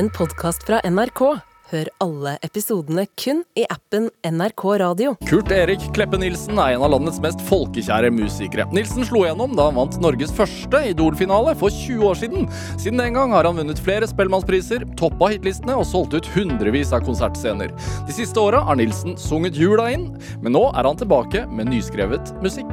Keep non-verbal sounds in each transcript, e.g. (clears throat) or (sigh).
en podkast fra NRK. Hør alle episodene kun i appen NRK Radio. Kurt Erik Kleppe Nilsen er en av landets mest folkekjære musikere. Nilsen slo gjennom da han vant Norges første Idol-finale for 20 år siden. Siden den gang har han vunnet flere Spellemannspriser, toppa hitlistene og solgt ut hundrevis av konsertscener. De siste åra har Nilsen sunget jula inn, men nå er han tilbake med nyskrevet musikk.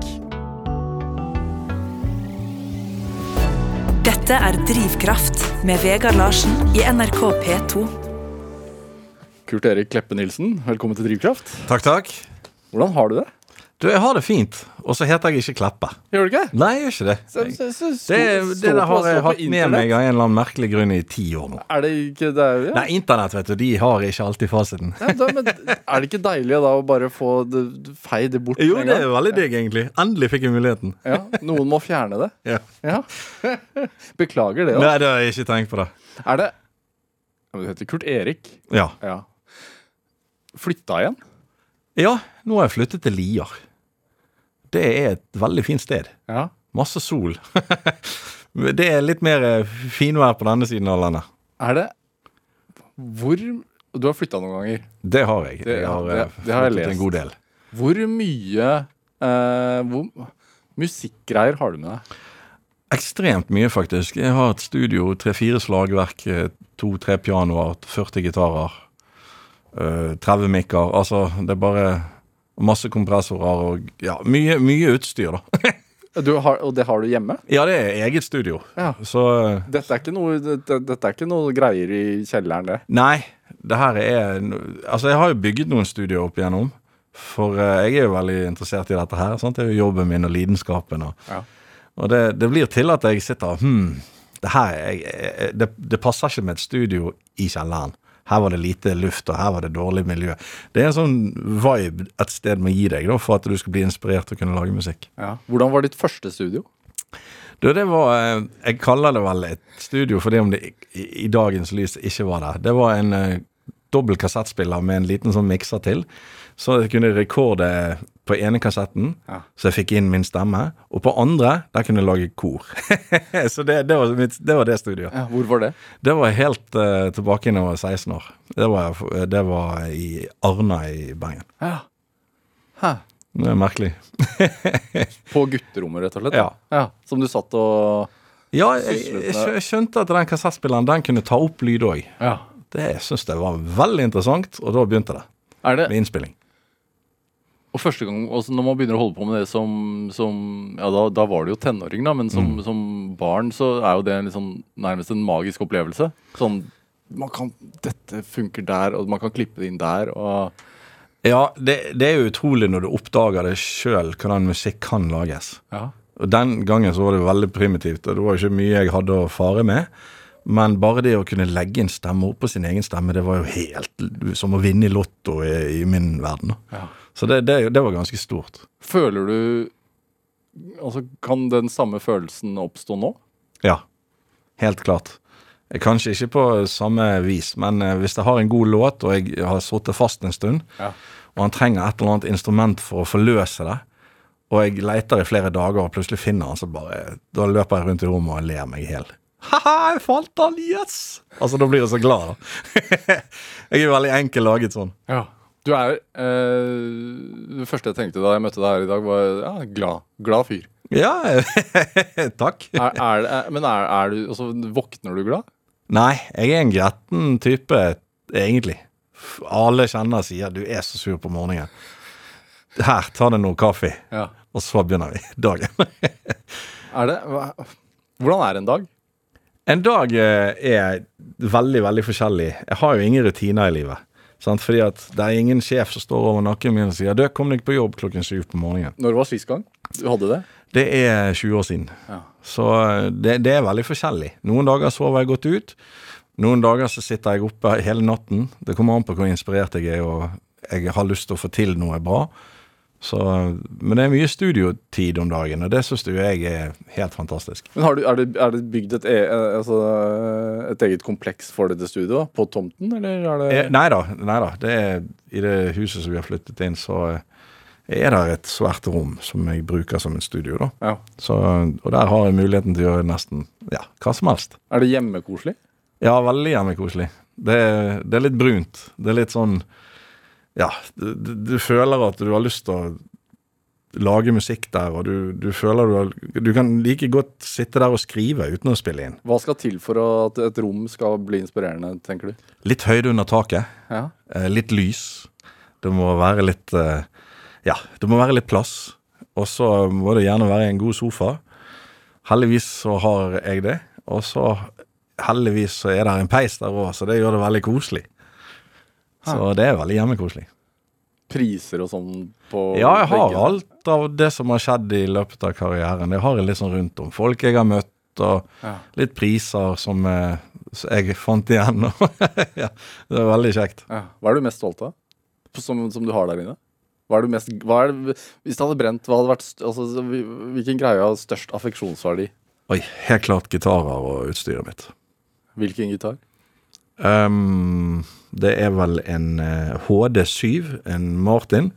Dette er Drivkraft med Vegard Larsen i NRK P2. Kurt Erik Kleppe Nilsen, velkommen til Drivkraft. Takk, takk. Hvordan har du det? Du, jeg har det fint. Og så heter jeg ikke Kleppe. Gjør du ikke? Nei, jeg gjør ikke det. Så- så- så- Det, stå- det stå der har jeg hatt med meg av en eller annen merkelig grunn i ti år nå. Er det ikke det? Ja. Nei, internett, vet du, de har ikke alltid fasiten. Ja, da, men er det ikke deilig da å bare få det, feie det bort? Jo, det er veldig digg, egentlig. Endelig fikk jeg muligheten. Ja, Noen må fjerne det. Ja. Ja. (laughs) Beklager det. Også. Nei, det har jeg ikke tenkt på det. Er det Du heter Kurt Erik. Ja. Ja. Flytta igjen? ja, nå har jeg flyttet til Lier. Det er et veldig fint sted. Ja. Masse sol. (laughs) det er litt mer eh, finvær på denne siden av landet. Er det Hvor Du har flytta noen ganger. Det har jeg. Det- Jeg har, det- eh, det har jeg lest. en god del. Hvor mye eh, hvor, musikkgreier har du med deg? Ekstremt mye, faktisk. Jeg har et studio, tre-fire slagverk, eh, to-tre pianoer, 40 gitarer, uh, 30 mikker. Altså, det er bare masse kompressorer og ja, mye, mye utstyr, da. (laughs) Du har, og det har du hjemme? ja, det er eget studio. Ja. Så eh, Dette er noe, dette, dette er ikke noe greier i kjelleren, det. nei, det her er Altså, jeg har jo bygget noen studioer opp igjennom. For eh, jeg er jo veldig interessert i dette her. Sant? Det er jo jobben min og lidenskapen. Og, Ja. og det, det blir til at jeg sitter Hm, det her jeg, det, det passer ikke med et studio i kjelleren. Her var det lite luft, og her var det dårlig miljø. Det er en sånn vibe et sted må gi deg da, for at du skal bli inspirert og kunne lage musikk. Ja. Hvordan var ditt første studio? Du, det var eh, Jeg kaller det vel et studio fordi om det i, i dagens lys ikke var det. Det var en uh, dobbel kassettspiller med en liten sånn mikser til. Så jeg kunne rekorde på ene kassetten, Ja. så jeg fikk inn min stemme. Og på andre, der kunne jeg lage kor. (laughs) så det, det, var mitt, det var det studioet. Ja, hvor var det? Det var helt uh, tilbake da jeg var 16 år. Det var, det var i Arna i Bergen. Ja. Hæ. Det er merkelig. (laughs) På gutterommet, rett og slett? Ja. ja. Som du satt og Ja, jeg, jeg, skjønte at den kassettspilleren den kunne ta opp lyd òg. Ja. Det syns jeg var veldig interessant, og da begynte det det med innspilling. Og første gang, også når man begynner å holde på med det som, som Ja, da, da var du jo tenåring, da, men som, som barn så er jo det en liksom, nærmest en magisk opplevelse. Sånn man kan, Dette funker der, og man kan klippe det inn der, og Ja, det, det er jo utrolig når du oppdager det sjøl, hvordan musikk kan lages. Ja. Og Den gangen så var det veldig primitivt, og det var jo ikke mye jeg hadde å fare med. Men bare det å kunne legge en stemme oppå sin egen stemme, det var jo helt som å vinne i Lotto i, i min verden. Ja. Så det, det, det var ganske stort. Føler du Altså, kan den samme følelsen oppstå nå? Ja, helt klart. Kanskje ikke på samme vis, men eh, hvis jeg har en god låt, og jeg har sittet fast en stund, Ja. og han trenger et eller annet instrument for å forløse det, og jeg leter i flere dager og plutselig finner han, så bare Da løper jeg rundt i rommet og ler meg i hjel. Ha-ha, jeg fant han! Yes! Altså, da blir jeg så glad, da. (laughs) jeg er veldig enkel laget sånn. Ja. Du er eh, Det første jeg tenkte da jeg møtte deg her i dag, var ja, glad. Glad fyr. Ja, (laughs) takk. Er, er, det- er, men er, er du altså, Våkner du glad? Nei, jeg er en gretten type, egentlig. Alle kjenner sier 'du er så sur på morgenen'. Her, ta deg noe kaffe, Ja. og så begynner vi (laughs) dagen. Er det Hvordan er en dag? en dag eh, er veldig, veldig forskjellig. Jeg har jo ingen rutiner i livet. Sant? Fordi at det er ingen sjef som står over nakken min og sier 'du, kom deg på jobb klokken syv på morgenen'. Når var sist gang du hadde det? Det er 20 år siden. Ja. Så eh, det, det er veldig forskjellig. Noen dager sover jeg godt ut. Noen dager så sitter jeg oppe hele natten. Det kommer an på hvor inspirert jeg er, og jeg har lyst til å få til noe bra. Så, men det er mye studiotid om dagen, og det syns jeg er helt fantastisk. Men har du, er, det, er det bygd et, e, altså, et eget kompleks for dette studioet på tomten, eller er det Eh, nei da, nei da. Det er, I det huset som vi har flyttet inn, så eh, er det et svært rom som jeg bruker som et studio. da. Ja. Så, og der har jeg muligheten til å gjøre nesten ja, hva som helst. Er det hjemmekoselig? Ja, veldig hjemmekoselig. Det, det er litt brunt. Det er litt sånn Ja, du, du, føler at du har lyst til å lage musikk der, og du, du føler du har Du kan like godt sitte der og skrive uten å spille inn. Hva skal til for at et rom skal bli inspirerende, tenker du? Litt høyde under taket. Ja. eh, litt lys. Det må være litt eh, Ja, det må være litt plass. Og så må det gjerne være en god sofa. Heldigvis så har jeg det. Og så heldigvis så er det en peis der òg, så det gjør det veldig koselig. Så det er veldig hjemmekoselig. Priser og sånn på Ja, jeg har veggene? alt av det som har skjedd i løpet av karrieren. Jeg har litt sånn rundt om. Folk jeg har møtt, og Ja. litt priser som jeg, som jeg fant igjen. (laughs) ja, det er veldig kjekt. Ja. Hva er du mest stolt av? Som, som du har der inne? Hva er du mest hva er det, Hvis det hadde brent, hva hadde vært altså, Hvilken greie har størst affeksjonsverdi? Oi, helt klart gitarer og utstyret mitt. Hvilken gitar? Ehm, det er vel en eh, HD7, en Martin.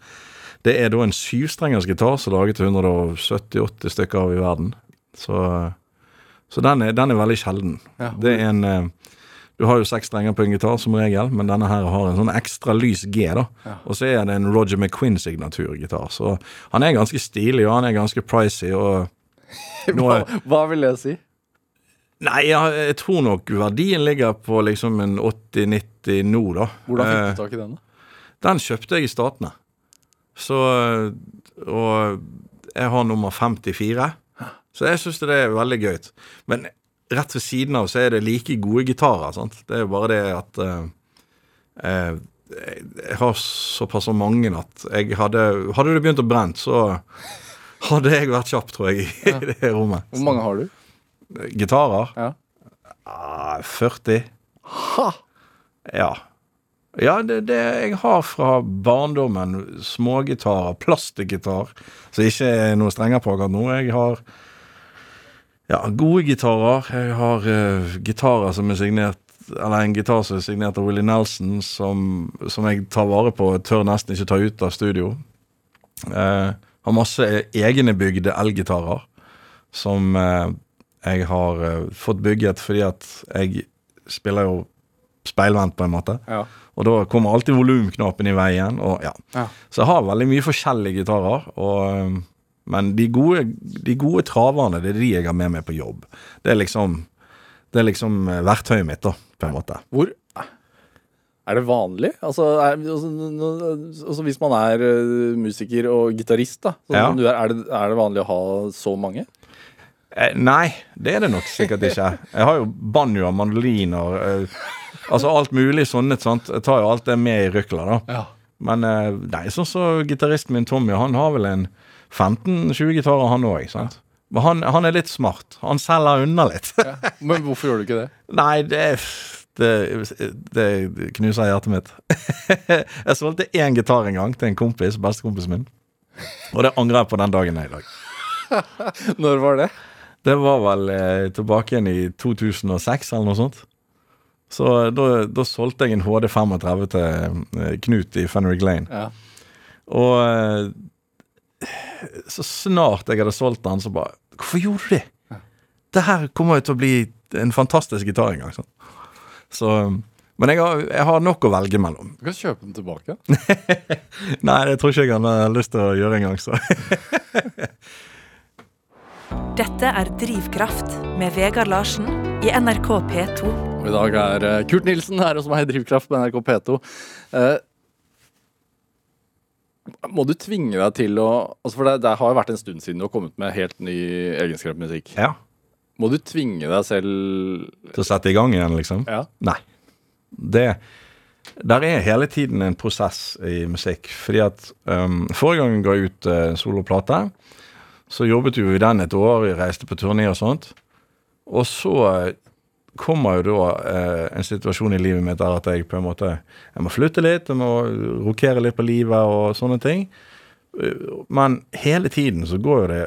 Det er da en syvstrengers gitar som er laget til 170-80 stykker av i verden. Så, så den, er, den er veldig sjelden. Ja. Det er en eh, Du har jo seks strenger på en gitar som regel, men denne her har en sånn ekstra lys G, da. Ja. Og så er det en Roger McQueen-signaturgitar. Så han er ganske stilig, og han er ganske pricy, og (laughs) nå Hva, hva vil det si? Nei, jeg, jeg tror nok verdien ligger på liksom en 80-90 nå, da. Hvordan fikk Eh, du tak i den? da? Den kjøpte jeg i Statene. Så Og jeg har nummer 54. Så jeg syns det er veldig gøy. Men rett ved siden av så er det like gode gitarer. sant? Det er jo bare det at eh, eh, Jeg har såpass mange at jeg hadde Hadde det begynt å brenne, så hadde jeg vært kjapp, tror jeg, i det rommet. Hvor mange har du? Gitarer? Ja. Ah, 40. Ha! Ja. Ja, det, det jeg har fra barndommen. Smågitarer, plastikkgitar, som ikke er noe strenger på akkurat nå. Jeg har ja, gode gitarer. Jeg har uh, gitarer som er signert Eller en gitar som er signert av Willie Nelson, som, som jeg tar vare på og tør nesten ikke ta ut av studio. Uh, har masse egenbygde elgitarer som eh, jeg har uh, fått bygget fordi at jeg spiller jo speilvendt, på en måte. Ja. Og da kommer alltid volumknappen i veien. Og, ja. Ja. Så jeg har veldig mye forskjellige gitarer. Og, um, men de gode, de gode traverne, det er de jeg har med meg på jobb. Det er liksom, det er liksom eh, verktøyet mitt, da, på en måte. Hvor Er det vanlig? Altså, er, altså, altså Hvis man er eh, musiker og gitarist, da, sånn Ja. er, er, det, er det vanlig å ha så mange? Eh, nei, det er det nok sikkert ikke. Jeg har jo banjoer, mandoliner eh, Altså alt mulig sånne. sant? Jeg tar jo alt det med i rykla, da. Ja. Men eh, nei, sånn som gitaristen min Tommy, han har vel en 15-20 gitarer, han òg. Men han, han er litt smart. Han selger unna litt. Men hvorfor gjør du ikke det? (laughs) nei, det, det, det knuser hjertet mitt. (laughs) jeg solgte én gitar en gang til en kompis, bestekompisen min. Og det angrer jeg på den dagen i dag. (laughs) Når var det? Det var vel eh, tilbake igjen i 2006 eller noe sånt. Så da, da solgte jeg en HD 35 til eh, Knut i Fenric Lane. Ja. Og eh, så snart jeg hadde solgt den, så bare Hvorfor gjorde du det? Det her kommer jo til å bli en fantastisk gitar en gang. Sånn. Så Men jeg har, jeg har nok å velge mellom. Du kan kjøpe den tilbake. (laughs) Nei, det tror ikke jeg han har lyst til å gjøre engang, så. (laughs) Dette er Drivkraft med Vegard Larsen i NRK P2. Og I dag er eh, Kurt Nilsen her hos meg i Drivkraft på NRK P2. Eh, må du tvinge deg til å altså For det, det har jo vært en stund siden du har kommet med helt ny egenskrevet musikk. Ja. Må du tvinge deg selv Til å sette i gang igjen, liksom? Ja. Nei. Det Der er hele tiden en prosess i musikk. Fordi at um, Forrige gang jeg ut uh, soloplate, så jobbet jo i den et år. Vi reiste på turné og sånt. Og så eh, kommer jo da eh, en situasjon i livet mitt der at jeg på en måte Jeg må flytte litt, jeg må rokere litt på livet og sånne ting. Eh, Men hele tiden så går jo det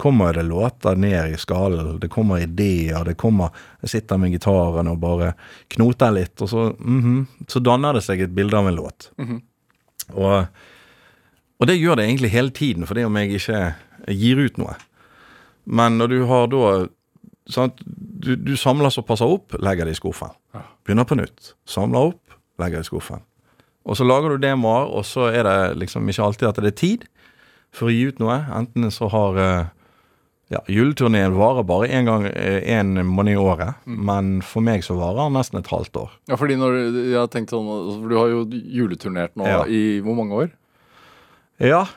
kommer det låter ned i skallen. Det kommer ideer. det kommer, Jeg sitter med gitaren og bare knoter litt, og så, mhm, så danner det seg et bilde av en låt. og, og det gjør det egentlig hele tiden, fordi om jeg ikke gir ut noe. Men når du har da sant, du, du samler såpass opp, legger det i skuffen. Begynner på nytt. Samler opp, legger det i skuffen. Og så lager du demoer, og så er det liksom ikke alltid at det er tid for å gi ut noe. Enten så har eh, ja, Juleturneen varer bare én gang én måned i året, men for meg så varer den nesten et halvt år. Ja, fordi når jeg har tenkt sånn For du har jo juleturnert nå Ja. i hvor mange år? Ja. (laughs)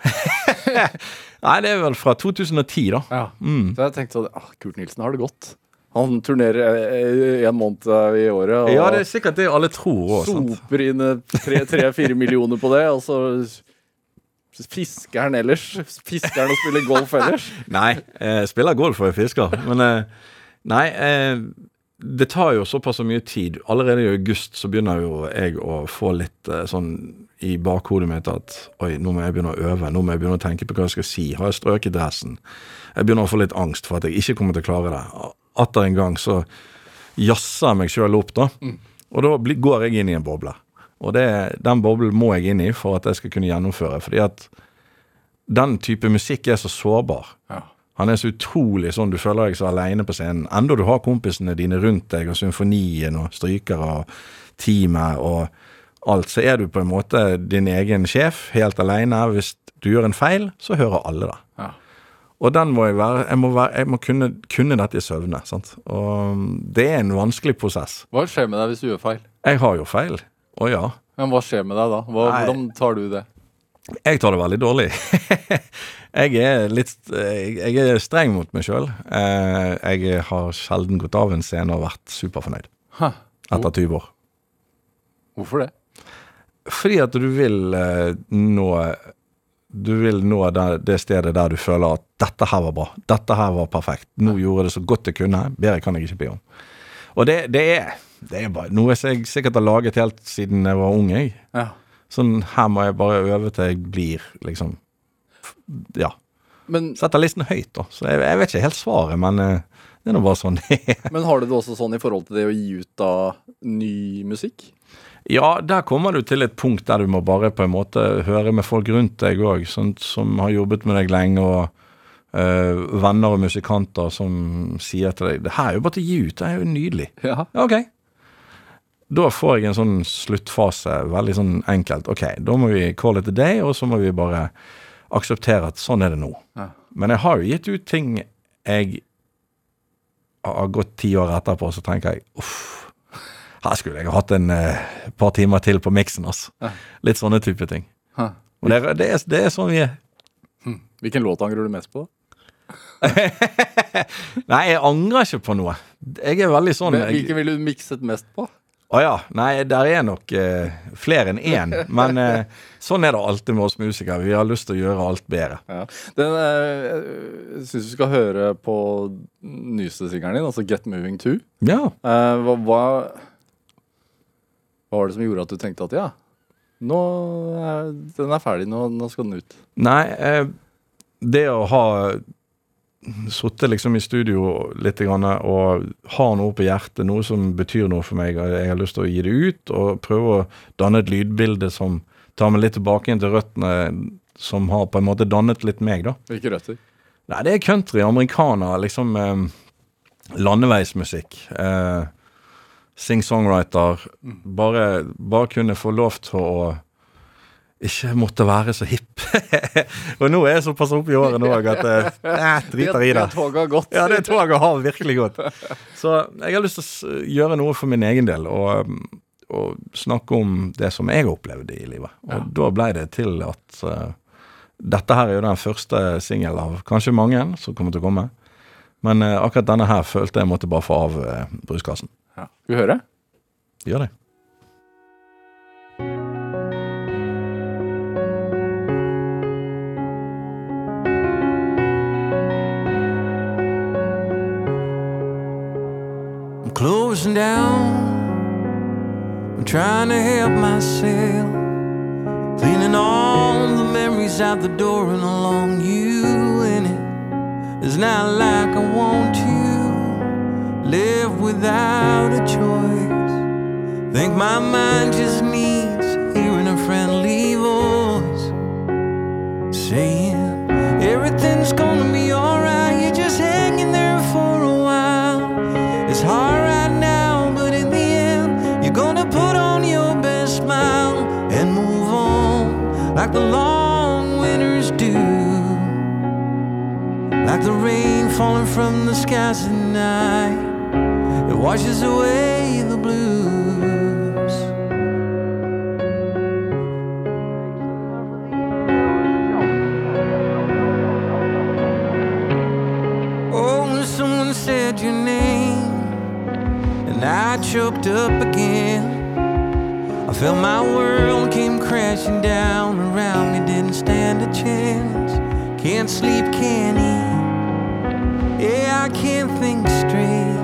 (laughs) Nei, det er vel fra 2010, da. Ja. Mm. Så jeg tenkte sånn ah, Kurt Nilsen har det godt. Han turnerer én en måned eh, i året og Ja, det er sikkert det alle tror òg. soper inn tre-fire millioner på det, og så fisker han ellers. Fisker han og spiller golf ellers. (laughs) Nei, jeg spiller golf og jeg fisker. Men eh, nei, eh, det tar jo såpass mye tid. Allerede i august så begynner jo jeg å få litt eh, sånn i bakhodet mitt at oi, nå må jeg begynne å øve. Nå må jeg begynne å tenke på hva jeg skal si. Har jeg strøket dressen? Jeg begynner å få litt angst for at jeg ikke kommer til å klare det. Atter en gang så jazzer jeg meg sjøl opp, da. Og da går jeg inn i en boble. Og det, den boblen må jeg inn i for at jeg skal kunne gjennomføre. Fordi at den type musikk er så sårbar. Ja. Han er så utrolig sånn, du føler deg så aleine på scenen. Enda du har kompisene dine rundt deg, og symfonien og strykere og teamet og alt, så er du på en måte din egen sjef, helt aleine. Hvis du gjør en feil, så hører alle det. Ja. Og den må jeg være Jeg må, være, jeg må kunne, kunne dette i søvne. Sant? Og det er en vanskelig prosess. Hva skjer med deg hvis du gjør feil? Jeg har jo feil. Å ja. Men hva skjer med deg da? Hva, hvordan tar du det? Jeg tar det veldig dårlig. (laughs) jeg er litt Jeg er streng mot meg sjøl. Jeg har sjelden gått av en scene og vært superfornøyd etter 20 år. Hvorfor det? Fordi at du vil eh, nå Du vil nå det, det stedet der du føler at 'dette her var bra', 'dette her var perfekt', 'nå gjorde jeg det så godt jeg kunne', bedre kan jeg ikke be om. Og det, det er det er bare noe jeg sikkert har laget helt siden jeg var ung. jeg. Ja. Sånn her må jeg bare øve til jeg blir liksom Ja. Men, Setter listen høyt, da. Så jeg, jeg vet ikke helt svaret, men eh, det er nå bare sånn det (laughs) er. men har du det også sånn i forhold til det å gi ut da ny musikk? Ja, der kommer du til et punkt der du må bare på en måte høre med folk rundt deg òg, som har jobbet med deg lenge, og eh, venner og musikanter som sier til deg 'Det her er jo bare til å gi ut, det er jo nydelig'. Ja. Ja, ok. Da får jeg en sånn sluttfase, veldig sånn enkelt. Ok, da må vi call it a day, og så må vi bare akseptere at sånn er det nå. Ja. Men jeg har jo gitt ut ting jeg har gått ti år etterpå, så tenker jeg uff, her skulle jeg hatt en eh, par timer til på miksen, altså. Ja. Litt sånne type ting. Ja. Og det, det, er, det er sånn vi er. Hvilken låt angrer du mest på? (laughs) Nei, jeg angrer ikke på noe. Jeg er veldig sånn jeg- Hvilken ville du mikset mest på? Å ja. Nei, der er nok eh, flere enn én. (laughs) Men eh, sånn er det alltid med oss musikere. Vi har lyst til å gjøre alt bedre. Ja. Den, eh, jeg syns du skal høre på nyeste singelen din, altså Get Moving 2. Ja. Eh, hva, hva, hva var det som gjorde at du tenkte at ja, nå er, den er ferdig, nå, nå skal den ut? Nei, eh, det å ha sittet liksom i studio litt grann, og ha noe på hjertet, noe som betyr noe for meg, og jeg har lyst til å gi det ut, og prøve å danne et lydbilde som tar meg litt tilbake inn til røttene, som har på en måte dannet litt meg, da. Hvilke røtter? Nei, det er country, amerikaner, liksom eh, landeveismusikk. Eh, Sing-songwriter. Bare, bare kunne få lov til å ikke måtte være så hipp. (laughs) og nå er jeg såpass oppe i årene òg at eh, (laughs) jeg driter i det. Det toget har gått. Ja, det toget har virkelig gått. Så jeg har lyst til å gjøre noe for min egen del, og, um, og snakke om det som jeg opplevde i livet. Og da ble det til at uh, dette her er jo den første singelen av kanskje mange som kommer til å komme. Men uh, akkurat denne her følte jeg måtte bare få av uh, bruskassen. Ja. Skal vi høre? Gjør det. I'm closing down. Trying to help myself. Cleaning all the memories out the door and along you in it. It's not like I want to live without a choice. Think my mind just the long winters do, like the rain falling from the skies at night. It washes away the blues. Oh, someone said your name, and I choked up again. Felt my world came crashing down around me, didn't stand a chance. Can't sleep, can't eat. Yeah, I can't think straight.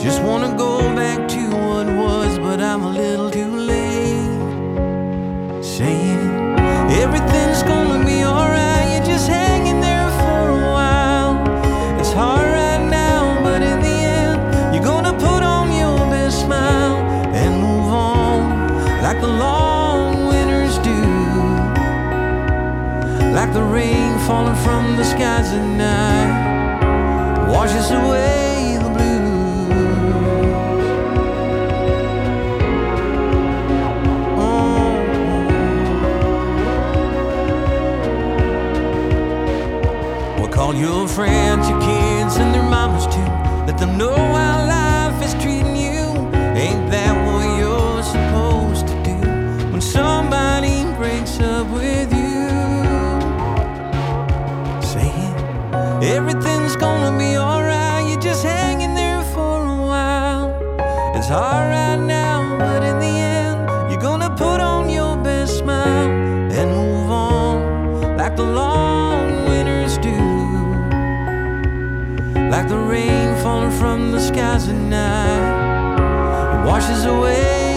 Just wanna go back to what was, but I'm a little too late. Saying everything's gonna like the rain falling from the skies at night washes away the blues. Oh. Well, call your friends, your kids, and their mamas too. Let them know gonna be alright. You're just hanging there for a while. It's hard right now, but in the end, you're gonna put on your best smile and move on like the long winters do. Like the rain falling from the skies at night, it washes away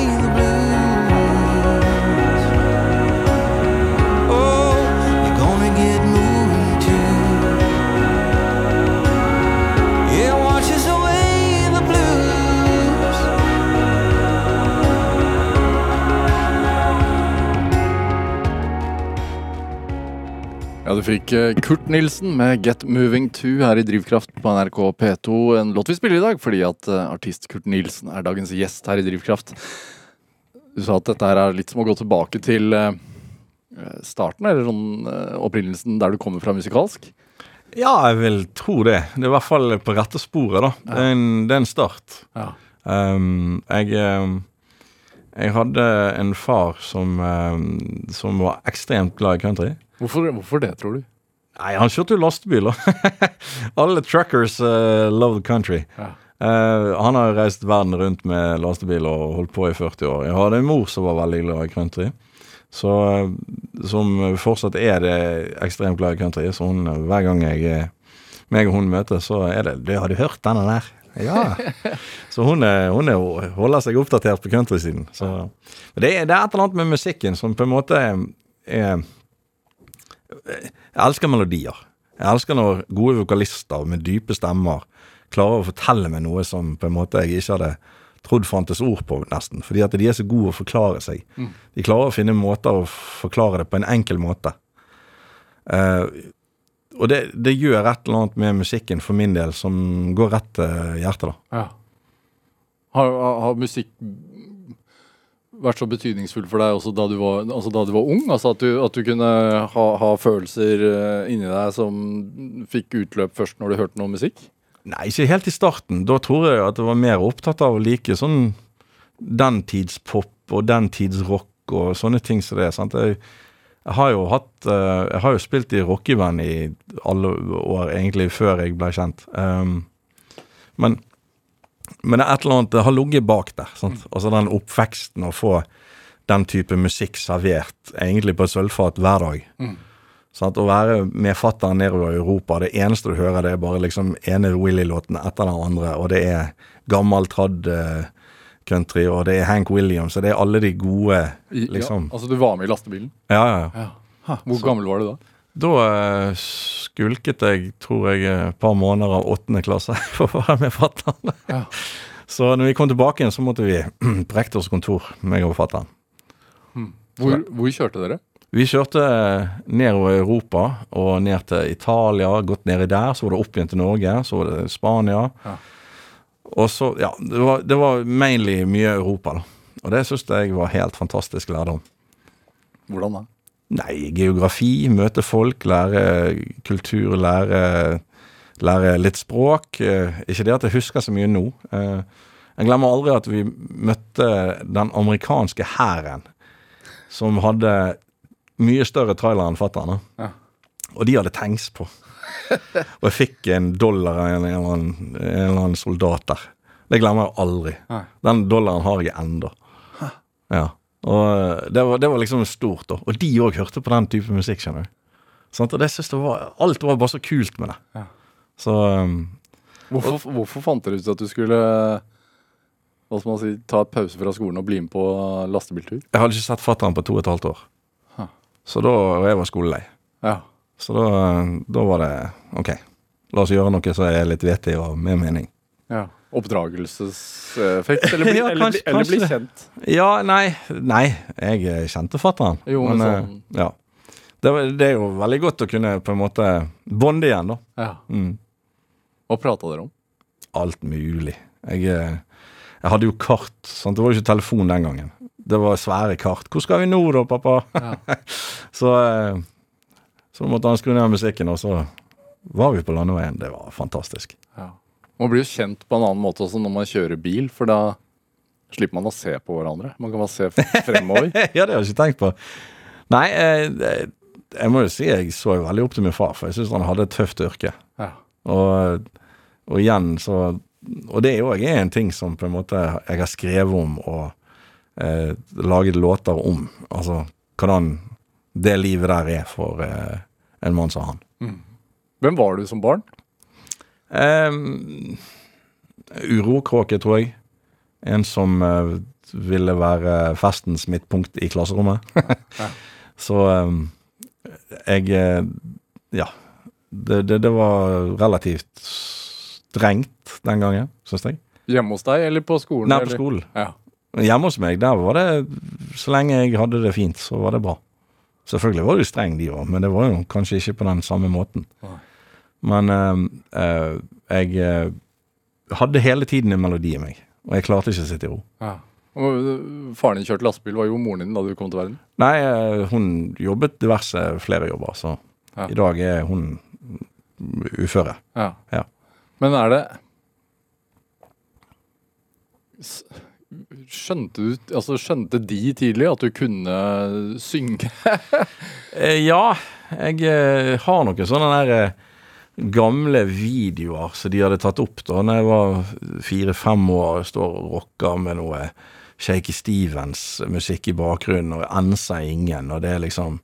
Ja, du fikk eh, Kurt Nilsen med 'Get Moving To' her i Drivkraft på NRK P2. En låt vi spiller i dag fordi at eh, artist Kurt Nilsen er dagens gjest her i Drivkraft. Du sa at dette her er litt som å gå tilbake til eh, starten, eller sånn opprinnelsen der du kommer fra musikalsk. Ja, jeg vil tro det. Det er i hvert fall på rette sporet, da. Det, er en, det er en start. Ja. Um, jeg, um, jeg hadde en far som, som var ekstremt glad i country. Hvorfor, hvorfor det, tror du? Nei, han kjørte jo lastebiler. (laughs) Alle truckers uh, love the country. Ja. Uh, han har reist verden rundt med lastebil og holdt på i 40 år. Jeg hadde en mor som var veldig glad i country. Så, eh, som fortsatt er det ekstremt glad i country. Så hun, hver gang jeg meg og hun møtes, så er det du, 'Har du hørt denne der?' Ja. (laughs) så hun, er, hun er, holder seg oppdatert på countrysiden. Så det, det er et eller annet med musikken som på en måte er Jeg elsker melodier. Jeg elsker når gode vokalister med dype stemmer klarer å fortelle meg noe som på en måte jeg ikke hadde trodd fantes ord på, nesten. Fordi at de er så gode å forklare seg. De klarer å finne måter å forklare det på en enkel måte. Uh, og det, det gjør et eller annet med musikken for min del som går rett til hjertet, da. Ja. Har, har, har musikk vært så betydningsfull for deg også da du var, altså da du var ung? Altså at du, at du kunne ha, ha følelser eh, inni deg som fikk utløp først når du hørte noe musikk? Nei, ikke helt i starten. Da tror jeg at jeg var mer opptatt av å like sånn den tids pop og den tids rock og sånne ting som det. sant? Jeg, jeg har jo hatt eh, Jeg har jo spilt i rockeband i alle år, egentlig, før jeg ble kjent. Um, men, men det er et eller annet Det har ligget bak der. sant? Altså den oppveksten å få den type musikk servert egentlig på et sølvfat hver dag. Sant? Å være med fattern nedover i Europa, det eneste du hører, det er bare liksom ene Willy-låten etter den andre, og det er gammel tradd eh, country, og det er Hank Williams, og det er alle de gode, liksom. ja, altså du var med i lastebilen? Ja, ja, ja. Hvor hvor gammel var du da? Da eh, skulket jeg, tror jeg, et par måneder av åttende klasse (laughs) for å være med fatteren. Ja. Så når vi kom tilbake igjen, så måtte vi (clears throat) på rektors kontor, meg og fatteren. Hvor, hvor kjørte dere? Vi kjørte nedover Europa og ned til Italia, gått nedi der. Så var det opp igjen til Norge, så var det Spania. Ja. Og så, ja, det var, det var mainly mye Europa, da. Og det syns jeg var helt fantastisk lærdom. Hvordan da? Nei, geografi, møte folk, lære kultur, lære, lære litt språk. Eh, ikke det at jeg husker så mye nå. Eh, jeg glemmer aldri at vi møtte den amerikanske hæren, som hadde mye større trailer enn fatter'n. Ja. Og de hadde tanks på. Og jeg fikk en dollar av en, en, eller annen- en eller annen soldat der. Det glemmer jeg aldri. Den dollaren har jeg ennå. Ja. Og eh, det var, det var liksom stort, da. Og de òg hørte på den type musikk, skjønner du. Sånt? Og det synes jeg var Alt var bare så kult med det. Ja. Så um, Hvorfor, hvorfor fant dere ut at du skulle hva skal man si, ta et pause fra skolen og bli med på lastebiltur? jeg hadde ikke sett fatter'n på to og et halvt år. Huh. Så da og jeg var skolelei. Ja. Så da, da var det OK. La oss gjøre noe som er litt vettig og med mening. ja. Oppdragelseseffekt? Eller bli, (laughs) Ja, eller, bli, kanskje- eller bli kjent? Ja, nei Nei, jeg kjente fatter'n. Jo, men eh, sånn- Ja. Det, det er jo veldig godt å kunne på en måte bonde igjen, da. Ja. Mm. Hva prata dere om? alt mulig. Jeg, eh, jeg hadde jo kart. Sant? Det var jo ikke telefon den gangen. Det var svære kart. 'Hvor skal vi nå, da, pappa?' Ja. (laughs) så, eh, så måtte han skru ned musikken, og så var vi på landeveien. Det var fantastisk. Man blir jo kjent på en annen måte også når man kjører bil, for da slipper man å se på hverandre. Man kan bare se fremover. (laughs) ja, det har jeg ikke tenkt på. Nei, eh, jeg må jo si jeg så jo veldig opp til min far, for jeg syns han hadde et tøft yrke. Ja. Og, og igjen så Og det òg er en ting som på en måte jeg har skrevet om og eh, laget låter om. Altså hvordan det livet der er for eh, en mann som han. Hvem var du som barn? Um, urokråke, tror jeg. En som eh, ville være festens midtpunkt i klasserommet. (laughs) Så um, jeg eh, Ja. Det, det, det var relativt strengt den gangen, syns jeg. Hjemme hos deg eller på skolen? Nei, på skolen. Ja. Hjemme hos meg, der var det Så lenge jeg hadde det fint, så var det bra. Selvfølgelig var det jo streng, de òg, men det var jo kanskje ikke på den samme måten. Nei. Men eh, eh, jeg eh, hadde hele tiden en melodi i meg, og jeg klarte ikke å sitte i ro. Ja. Og, øh, faren din kjørte lastebil. Var jo moren din da du kom til verden? Nei, eh, hun jobbet diverse flere jobber, så Ja. i dag er hun uføre. Ja. Ja. Men er det Skjønte du Altså, skjønte de tidlig at du kunne synge? (laughs) Eh, ja, jeg eh, har noe sånn der eh, gamle videoer som de hadde tatt opp da når jeg var fire-fem år, står og rocker med noe Shaky Stevens-musikk i bakgrunnen, og enser ingen, og det er liksom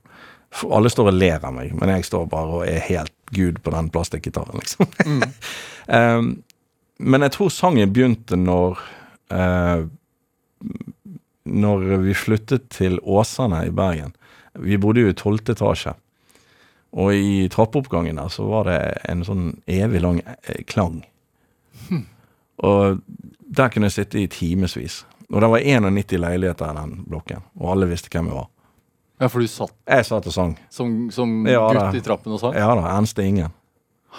Alle står og ler av meg, men jeg står bare og er helt gud på den plastikkgitaren, liksom. (laughs) um, men jeg tror sangen begynte når uh, Når vi flyttet til Åsane i Bergen. Vi bodde jo i tolvte etasje. Og i trappeoppgangen der så var det en sånn evig lang klang. klang. Og der kunne jeg sitte i timevis. Og det var 91 leiligheter i den blokken, og alle visste hvem jeg var. Ja, for du satt Jeg satt og sang. som, som Ja, gutt da. i trappen og sang? Ja da, enste ingen.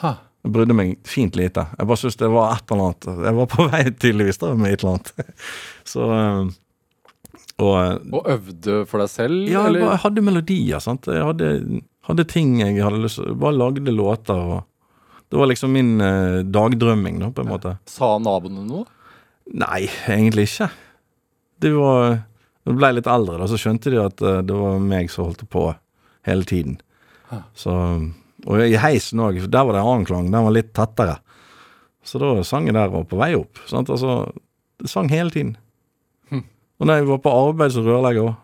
Ha. Jeg brydde meg fint lite. Jeg bare syntes det var et eller annet Jeg var på (laughs) vei tydeligvis da med et eller annet. (laughs) Så eh, Og eh, Og øvde for deg selv? Ja, jeg eller? bare hadde melodier, sant. Jeg hadde, hadde ting jeg hadde lyst til Bare lagde låter og Det var liksom min eh, dagdrømming, da, på en måte. Sa naboene noe? Nei, egentlig ikke. Det var Da jeg ble litt eldre, da, så skjønte de at eh, det var meg som holdt på hele tiden. Hæ. Så Og i heisen òg, der var det en annen klang. Den var litt tettere. Så da sang jeg der og på vei opp. Sant? Altså, jeg sang hele tiden. Hm. Og når jeg var på arbeid som rørlegger òg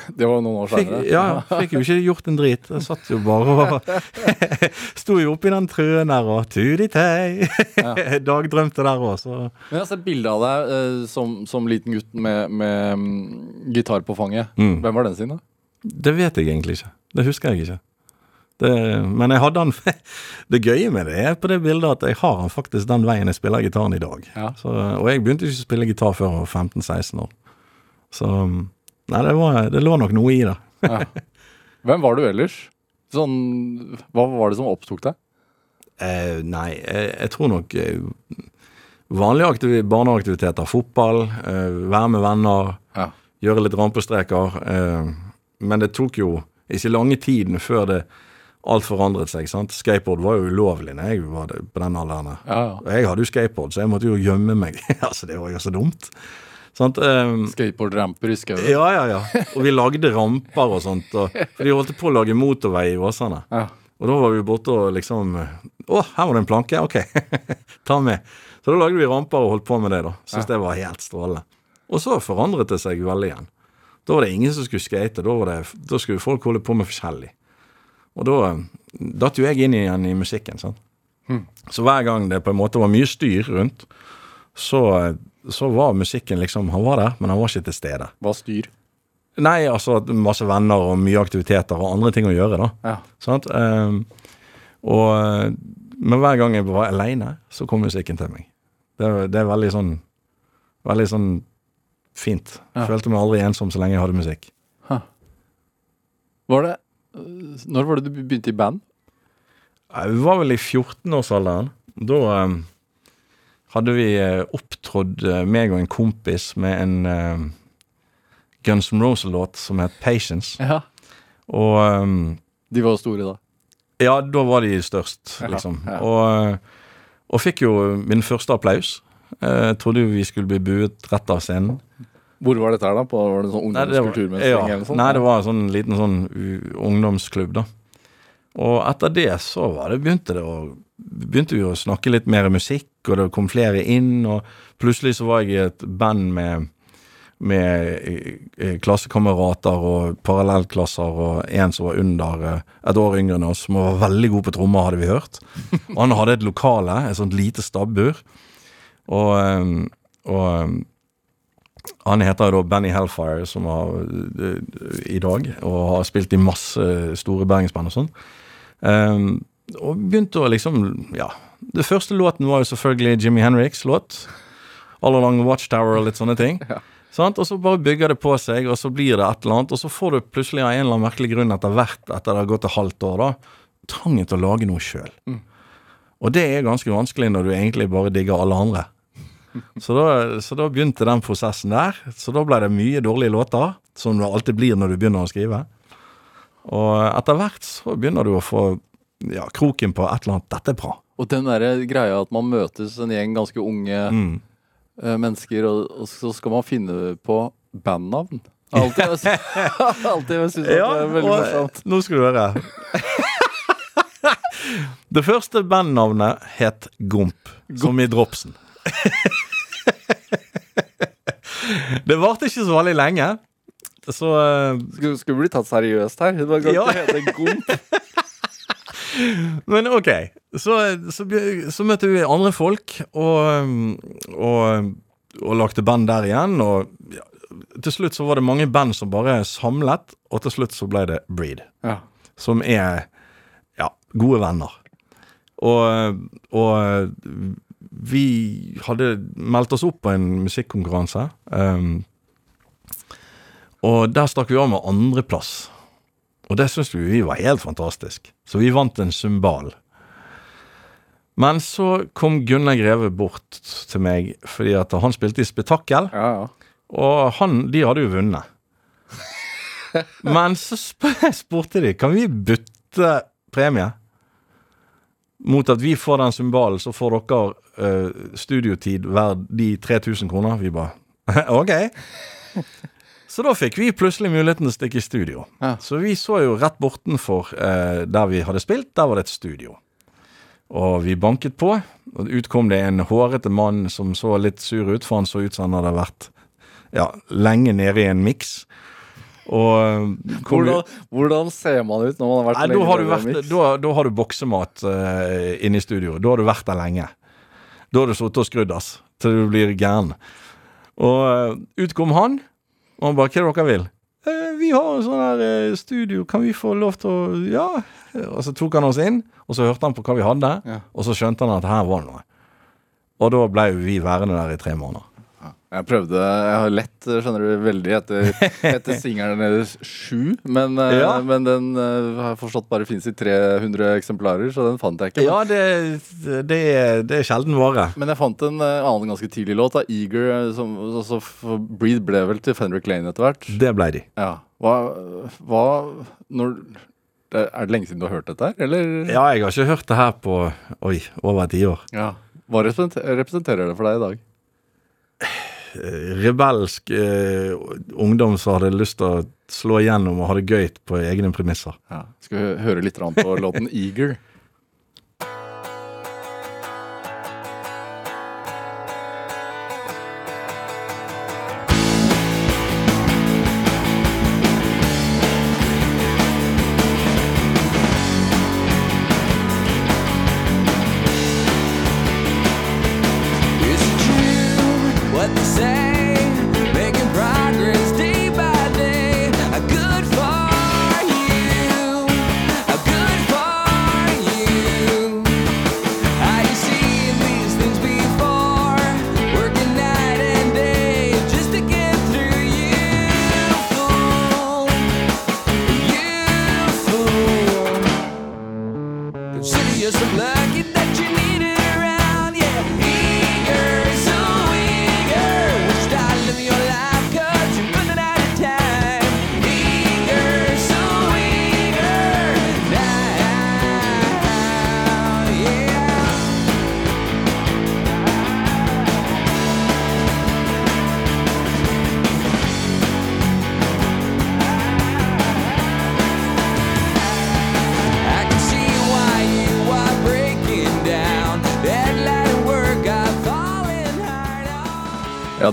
(laughs) Det var noen år Fikk, senere? ja, fikk jo ikke gjort en drit. Jeg satt jo bare og (laughs) Sto jo oppi den trøen der og tuditei. (laughs) Dagdrømte der òg, så Men jeg har sett bilde av deg eh, som, som liten gutt med, med mm, gitar på fanget. Mm. Hvem var den sin, da? Det vet jeg egentlig ikke. Det husker jeg ikke. Det, men jeg hadde han Det gøye med det er på det bildet at jeg har han faktisk den veien jeg spiller gitaren i dag. Ja. Så, og jeg begynte ikke å spille gitar før jeg var 15-16 år. Så Nei, det, var, det lå nok noe i det. Ja. Hvem var du ellers? Sånn, hva var det som opptok deg? Eh, nei, jeg, jeg tror nok eh, vanlige aktivi- barneaktiviteter. Fotball, eh, være med venner, Ja. gjøre litt rampestreker. Eh, men det tok jo ikke lange tiden før det alt forandret seg. sant? Skateboard var jo ulovlig når jeg var det- på den alderen. Ja, ja. Jeg hadde jo skateboard, så jeg måtte jo gjemme meg. (laughs) altså, det var jo så dumt. Sant? Um, Skateboardramper i skauen. ja, ja, ja. Og vi lagde ramper og sånt. Og, for de holdt på å lage motorvei i Åsane. Ja. Og da var vi borte og liksom Å, her var det en planke? Ok, (laughs) ta med. Så da lagde vi ramper og holdt på med det, da. Syns det var helt strålende. Og så forandret det seg veldig igjen. Da var det ingen som skulle skate. Da, var det, da skulle folk holde på med forskjellig. Og da eh, datt jo jeg inn igjen i musikken. sant? Så hver gang det på en måte var mye styr rundt, så, eh, så var musikken liksom Han var der, men han var ikke til stede. Hva styr? Nei, altså masse venner og mye aktiviteter og andre ting å gjøre, da. Ja. Sant? Um, og, men hver gang jeg var aleine, så kom musikken til meg. Det, det er veldig sånn Veldig sånn fint. Ja. Følte meg aldri ensom så lenge jeg hadde musikk. Var det Når var det du begynte i band? Jeg var vel i 14-årsalderen. Da ehm, hadde vi eh, opptrådt, eh, meg og en kompis, med en eh, Guns N' Roses-låt som het 'Patience'. Ja. Og um, De var store da. Ja, da var de størst, Ja, liksom. ja. Og, og fikk jo min første applaus. Jeg trodde jo vi skulle bli buet rett av scenen. Hvor var dette her, da? På, var det sånn Nei, det ja, nei, det var en sånn liten sånn ungdomsklubb, da. Og etter det så var det, begynte det å begynte vi å snakke litt mer musikk, og det kom flere inn, og plutselig så var jeg i et band med med eh, eh, klassekamerater og parallellklasser og en som var under eh, et år yngre enn oss, som var veldig god på trommer, hadde vi hørt. Og han hadde et lokale, et sånt lite stabbur. Og, og han heter da Benny Hellfire, som har i dag, og har spilt i masse store bergensband og sånn. Og begynte å liksom Ja. Det første låten var jo selvfølgelig Jimmy Henriks låt. All Along the Watchtower og litt sånne ting. Sant? Og så bare bygger det på seg, og så blir det et eller annet. Og så får du plutselig av en eller annen merkelig grunn etter hvert, etter det har gått et halvt år, da, trangen til å lage noe sjøl. Og det er ganske vanskelig når du egentlig bare digger alle andre. Så da, så da begynte den prosessen der. Så da ble det mye dårlige låter, som det alltid blir når du begynner å skrive. Og etter hvert så begynner du å få ja, kroken på et eller annet 'dette er bra'. Og den der greia at man møtes en gjeng ganske unge Mm. eh, mennesker, og, og så skal man finne på bandnavn. Alltid, (laughs) alltid syns jeg det er veldig morsomt. nå skal du høre. (laughs) Det første bandnavnet het Gomp, som i Dropsen. (laughs) Det varte ikke så veldig lenge. Så uh, Skulle, skulle bli tatt seriøst her. Det var godt Ja. å hete Gomp. Men ok, så, så, så møtte vi andre folk, og, og, og lagde band der igjen. Og ja, til slutt så var det mange band som bare samlet, og til slutt så ble det Breed. Ja. Som er ja, gode venner. Og, og vi hadde meldt oss opp på en musikkonkurranse. Um, og der stakk vi av med andreplass. Og det syntes vi, vi var helt fantastisk. Så vi vant en cymbal. Men så kom Gunnar Greve bort til meg fordi at han spilte i Spetakkel. Ja, ja. Og han, de hadde jo vunnet. Men så sp (laughs) spurte de kan vi bytte premie mot at vi får den cymbalen, så får dere uh, studiotid verd de 3000 kroner. Vi bare (laughs) OK. Så da fikk vi plutselig muligheten til å stikke i studio. Ja. Så vi så jo rett bortenfor eh, der vi hadde spilt, der var det et studio. Og vi banket på, og ut kom det en hårete mann som så litt sur ut, for han så ut som han hadde vært ja, lenge nede i en miks. Og eh, Hvordan, hvordan ser man ut når man har vært Nei, lenge har, med en miks? da, da har du boksemat eh, inne i studio. Da har du vært der lenge. Da har du sittet og skrudd ass, til du blir gæren. Og eh, ut kom han, og han bare 'Hva er det dere vil?' «Eh, 'Vi har en sånn her eh, studio, kan vi få lov til å Ja.' Og så tok han oss inn, og så hørte han på hva vi hadde, Ja. og så skjønte han at her var det noe. Og da ble vi værende der i tre måneder. Jeg prøvde, jeg har lett, skjønner du, veldig etter, etter (laughs) singelen deres sju. Men, eh, Ja. men den eh, har jeg forstått bare finnes i 300 eksemplarer, så den fant jeg ikke. Ja, det, det, det er sjelden vare. Men jeg fant en eh, annen ganske tidlig låt, da, Eager. Som, altså, Breed ble vel til Fenric Lane etter hvert. Det ble de. Ja. Hva, hva når, Er det lenge siden du har hørt dette her, eller? Ja, jeg har ikke hørt det her på oi, over ti år. Ja. Hva representerer det for deg i dag? Eh, Rebelsk eh, ungdom som hadde lyst til å slå igjennom og ha det gøy på egne premisser. Ja. Skal vi høre litt på låten Eager?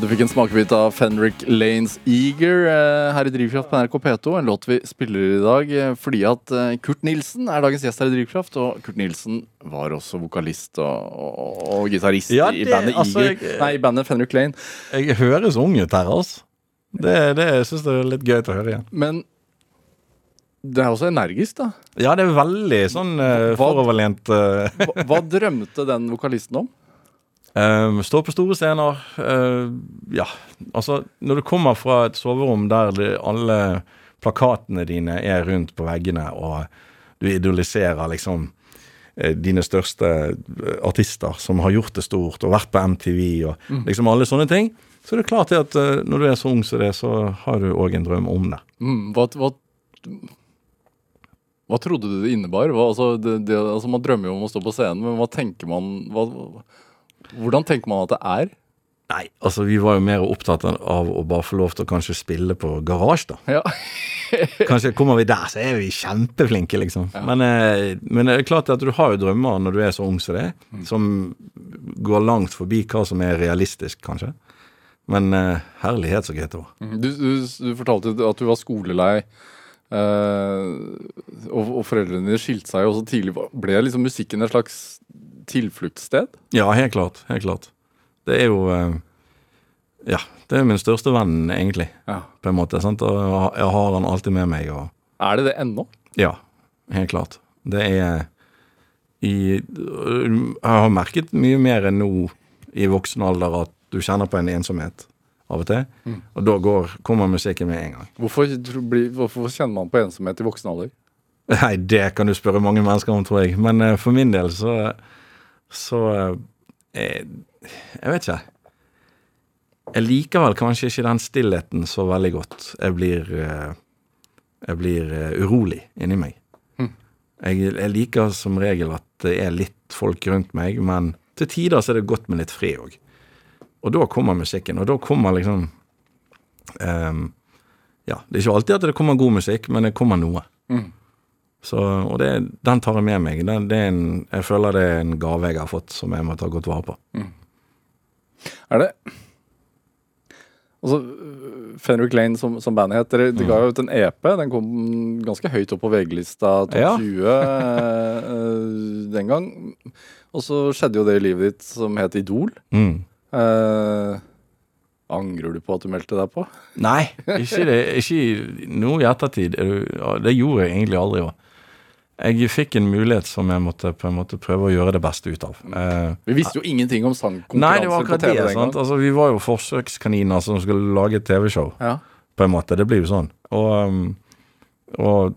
Fikk en smakebit av Fenric Lanes Eager eh, her i Drivkraft på NRK P2. En låt vi spiller i dag eh, fordi at eh, Kurt Nilsen er dagens gjest her i Drivkraft. Og Kurt Nilsen var også vokalist og, og, og gitarist Ja, i bandet altså, Eager. jeg- Nei, i bandet Fenric Lane. Jeg høres ung ut her, altså. Det, det syns jeg er litt gøy å høre igjen. Men det er også energisk, da. Ja, det er veldig sånn uh, foroverlent Uh. Hva, hva drømte den vokalisten om? Um, stå på store scener. Uh, ja, altså Når du kommer fra et soverom der de, alle plakatene dine er rundt på veggene, og du idoliserer liksom eh, dine største eh, artister som har gjort det stort, og vært på MTV og liksom alle sånne ting, så er det klart at eh, når du er så ung som det, så har du òg en drøm om det. Mm, hva, hva, hva trodde du det innebar? Hva, altså, det, det, altså, man drømmer jo om å stå på scenen, men hva tenker man hva, Hvordan tenker man at det er? Nei, altså vi var jo mer opptatt av å bare få lov til å kanskje spille på garasje, da. Ja. (laughs) Kanskje kommer vi der, så er vi kjempeflinke, liksom. Men, eh, men det er klart at du har jo drømmer når du er så ung som det mm. som går langt forbi hva som er realistisk, kanskje. Men eh, herlighet så greit det var. Mm, Du, du, du fortalte at du var skolelei, eh, og, og foreldrene skilte seg jo så tidlig. Ble liksom musikken et slags tilfluktssted? Ja, helt klart. Helt klart. Det er jo uh, Ja, det er min største venn, egentlig, Ja. på en måte. Sant? Og jeg har han alltid med meg. og Er det det ennå? Ja, helt klart. Det er i Jeg har merket mye mer enn nå i voksen alder at du kjenner på en ensomhet av og til. Og da går, kommer musikken med en gang. Hvorfor, hvorfor kjenner man på ensomhet i voksen alder? Nei, det kan du spørre mange mennesker om, tror jeg. Men uh, for min del så Så uh, Jeg vet ikke. Jeg liker vel kanskje ikke den stillheten så veldig godt. Jeg blir uh, Jeg blir eh, urolig inni meg. Jeg, jeg liker som regel at det er litt folk rundt meg, men til tider så er det godt med litt fred òg. Og da kommer musikken, og da kommer liksom um, Ja, det er ikke alltid at det kommer god musikk, men det kommer noe. Så, og det, den tar jeg med meg. Den, det en, jeg føler det er en gave jeg har fått som jeg må ta godt vare på. Er det Altså, Fenric Lane som, som bandet het, dere, de ga jo ut en EP. Den kom ganske høyt opp på VG-lista topp Ja. 20 eh, den gang. Og så skjedde jo det i livet ditt som het Idol. Mm. Eh, angrer du på at du meldte deg på? Nei, ikke, det, ikke nå i ettertid. Er Det gjorde jeg egentlig aldri. jeg fikk en mulighet som jeg måtte på en måte prøve å gjøre det beste ut av. Eh, Vi visste jo ingenting om sangkonkurranser på TV det. sant? Altså, vi var jo forsøkskaniner som skulle lage et TV-show, Ja. på en måte. Det blir jo sånn. Og, um, og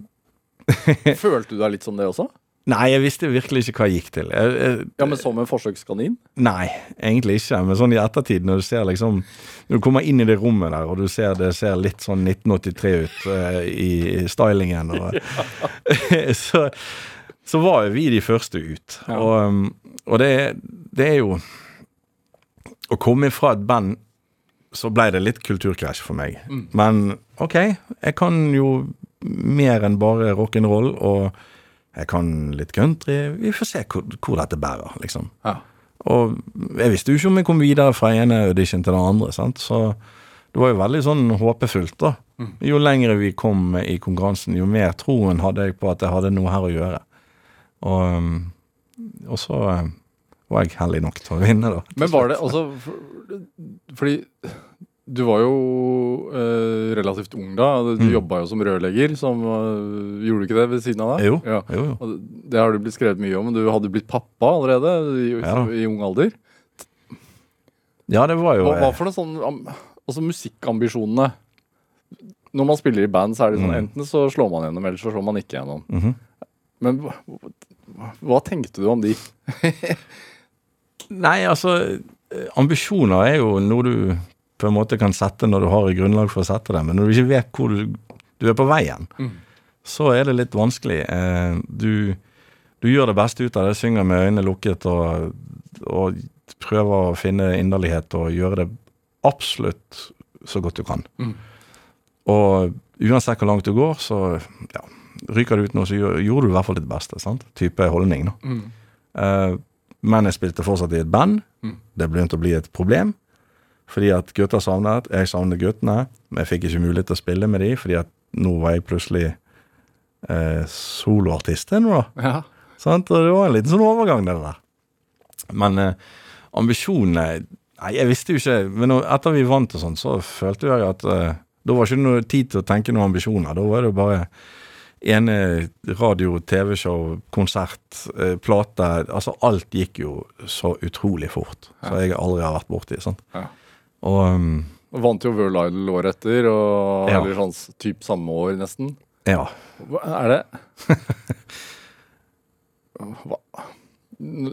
(laughs) Følte du deg litt som det også? Nei, jeg visste virkelig ikke hva jeg gikk til. Jeg, jeg, Ja, men som en forsøkskanin? Nei, egentlig ikke. Men sånn i ettertid, når du ser liksom Når du kommer inn i det rommet der, og du ser det ser litt sånn 1983 ut uh, i stylingen og (laughs) (laughs) så, så var jo vi de første ut. Ja. Og, um, og det, det er jo Å komme fra et band så ble det litt kulturkrasj for meg. Men OK, jeg kan jo mer enn bare rock'n'roll, og jeg kan litt country. Vi får se hvor, hvor dette bærer, liksom. Ja. Og jeg visste jo ikke om jeg kom videre fra ene audition til den andre, sant? så det var jo veldig sånn håpefullt, da. Jo lengre vi kom i konkurransen, jo mer troen hadde jeg på at jeg hadde noe her å gjøre. Og, um, og så um, var jeg heldig nok til å vinne, da. Men var det altså for, Fordi du var jo eh, relativt ung da. Du Mm. jobba jo som rørlegger. Som, uh, gjorde du ikke det ved siden av deg? Jo, Ja. jo, jo. Og det har det blitt skrevet mye om. Du hadde blitt pappa allerede i, Ja i ung alder. Ja, det var jo Hva, hva for noe sånn Altså musikkambisjonene. Når man spiller i band, så er det sånn Mm. enten så slår man gjennom, eller så slår man ikke gjennom. Mhm. Men hva, hva- hva tenkte du om de? (laughs) Nei, altså eh, Ambisjoner er jo noe du på en måte kan sette når du har et grunnlag for å sette det, men når du ikke vet hvor du, du er på veien, Mm. så er det litt vanskelig. Eh, du, du gjør det beste ut av det, synger med øynene lukket og, og prøver å finne inderlighet og gjøre det absolutt så godt du kan. Mm. Og uansett hvor langt du går, så ja, ryker du ut nå, så gjorde du i hvert fall ditt beste. sant? Type holdning, da. Mm. Eh, men jeg spilte fortsatt i et band. Mm. Det begynte å bli et problem. Fordi at gutta savnet, jeg savnet guttene. Men jeg fikk ikke mulighet til å spille med de, fordi at nå var jeg plutselig eh, soloartist ennå, da. Ja. Sånn, Og det var en liten sånn overgang, det der. Men eh, ambisjonene Nei, jeg visste jo ikke Men etter vi vant og sånn, så følte jeg at eh, da var ikke noe tid til å tenke noen ambisjoner. Da var det jo bare ene radio, TV-show, konsert, eh, plate Altså alt gikk jo så utrolig fort. Så jeg aldri har vært borti. Sant? Ja. Og um, Vant jo World Idol året etter, og Ja. eller sånn s- typ samme år, nesten. ja. Hva er det (laughs) Hva?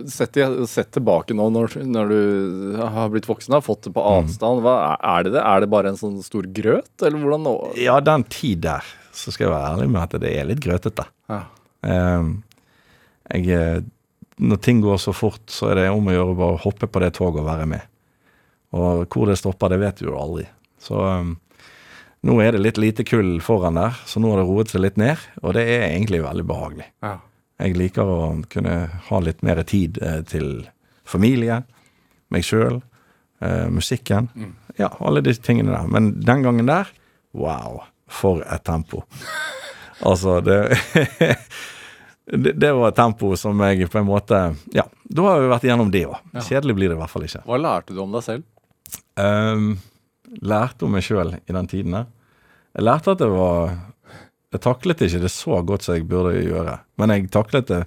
Sett, sett tilbake nå når, når du har blitt voksen og fått det på Mm. avstand. Hva, er det det? Er det bare en sånn stor grøt, eller hvordan nå? ja, den tid der, så skal jeg være ærlig med at det er litt grøtete. Ja. Um, jeg, eh, når ting går så fort, så er det om å gjøre bare å hoppe på det toget og være med. Og hvor det stopper, det vet du jo aldri. Så um, nå er det litt lite kull foran der, så nå har det roet seg litt ned, og det er egentlig veldig behagelig. Ja. Jeg liker å kunne ha litt mer tid eh, til familie, meg sjøl, eh, musikken. Ja, alle disse tingene der. Men den gangen der, wow, for et tempo. (laughs) altså, det (laughs) det, det var et tempo som jeg på en måte Ja, da har vi vært igjennom det òg. Kjedelig blir det i hvert fall ikke. Hva lærte du om deg selv? Um, lærte om meg sjøl i den tiden der. Jeg lærte at det var Jeg taklet ikke det så godt som jeg burde gjøre. Men jeg taklet det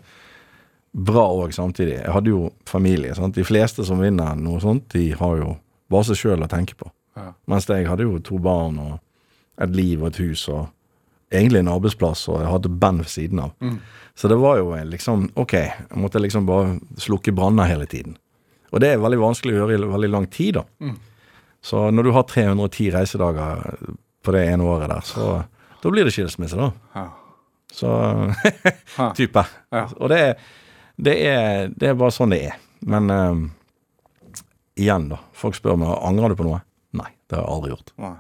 bra òg samtidig. Jeg hadde jo familie. Sant? De fleste som vinner noe sånt, de har jo bare seg sjøl å tenke på. Ja. Mens jeg hadde jo to barn og et liv og et hus og egentlig en arbeidsplass, og jeg hadde band ved siden av. Mm. Så det var jo liksom OK, jeg måtte liksom bare slukke branner hele tiden. Og det er veldig vanskelig å gjøre i veldig lang tid, da. Mm. Så når du har 310 reisedager på det ene året der, så da blir det skilsmisse, da. Ja. Så (laughs) type. Ja. Og det, er- det, er, det er bare sånn det er. Men eh, igjen, da. Folk spør meg angrer du på noe. Nei, det har jeg aldri gjort. Nei.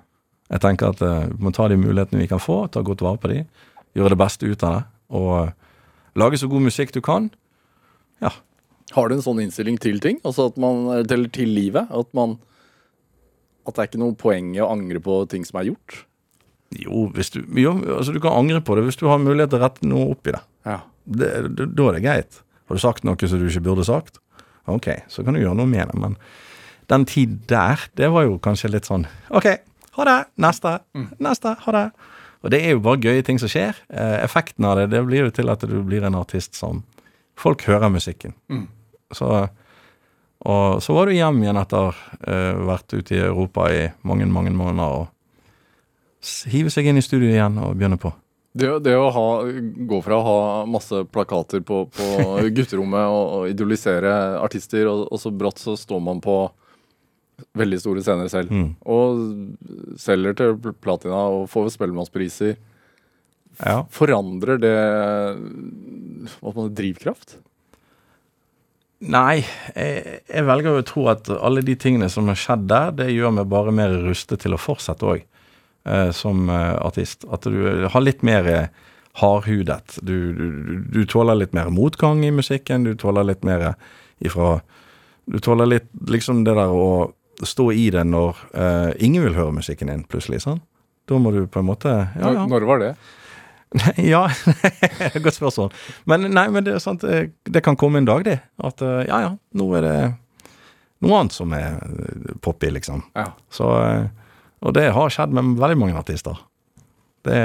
Jeg tenker at uh, vi må ta de mulighetene vi kan få, ta godt vare på de, gjøre det beste ut av det, og uh, lage så god musikk du kan. Ja. Har du en sånn innstilling til ting? Altså at man, eller til livet? At man At det er ikke noe poeng i å angre på ting som er gjort? Jo, hvis du, jo, altså du kan angre på det hvis du har mulighet til å rette noe opp i det. Ja. det, det da er det greit. Har du sagt noe som du ikke burde sagt? Ok, så kan du gjøre noe med det. Men den tid der, det var jo kanskje litt sånn OK, ha det. Neste. Neste. Ha det. Og det er jo bare gøye ting som skjer. Eh, effekten av det det blir jo til at du blir en artist som Folk hører musikken. Mm. Så, og så var du hjem igjen etter uh, vært ute i Europa i mange, mange måneder og hive seg inn i studio igjen og begynne på. Det, det å ha, gå fra å ha masse plakater på, på (laughs) gutterommet og, og idolisere artister, og, og så brått så står man på veldig store scener selv. Mm. Og selger til platina og får spellemannspriser. Ja. Forandrer det hva man, drivkraft? Nei, jeg, jeg velger å tro at alle de tingene som har skjedd der, det gjør meg bare mer rustet til å fortsette òg, eh, som eh, artist. At du har litt mer eh, hardhudet. Du, du, du- tåler litt mer motgang i musikken, du tåler litt mer ifra Du tåler litt liksom det der å stå i det når eh, ingen vil høre musikken din, plutselig. sånn. Da må du på en måte Ja, ja. når var det? (laughs) Ja, (laughs) godt spørsmål. Men nei, men det er sant, eh, det kan komme en dag, det. At eh, ja, ja, nå er det noe annet som er eh, poppy, liksom. Ja. Så, og det har skjedd med veldig mange artister. Det,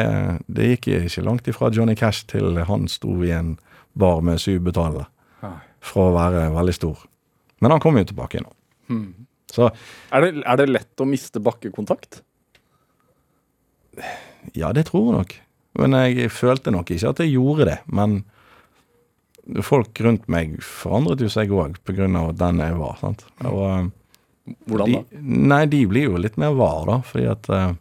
det gikk ikke langt ifra Johnny Cash til han sto i en bar med syv betalere. Fra å være veldig stor. Men han kommer jo tilbake nå. Hmm. Så Er, det, er det lett å miste bakkekontakt? ja, det tror jeg nok. Men jeg følte nok ikke at jeg gjorde det. Men folk rundt meg forandret jo seg òg pga. den jeg var. sant? Og, eh, Hvordan da? de, nei, de blir jo litt mer var, da. Fordi at uh,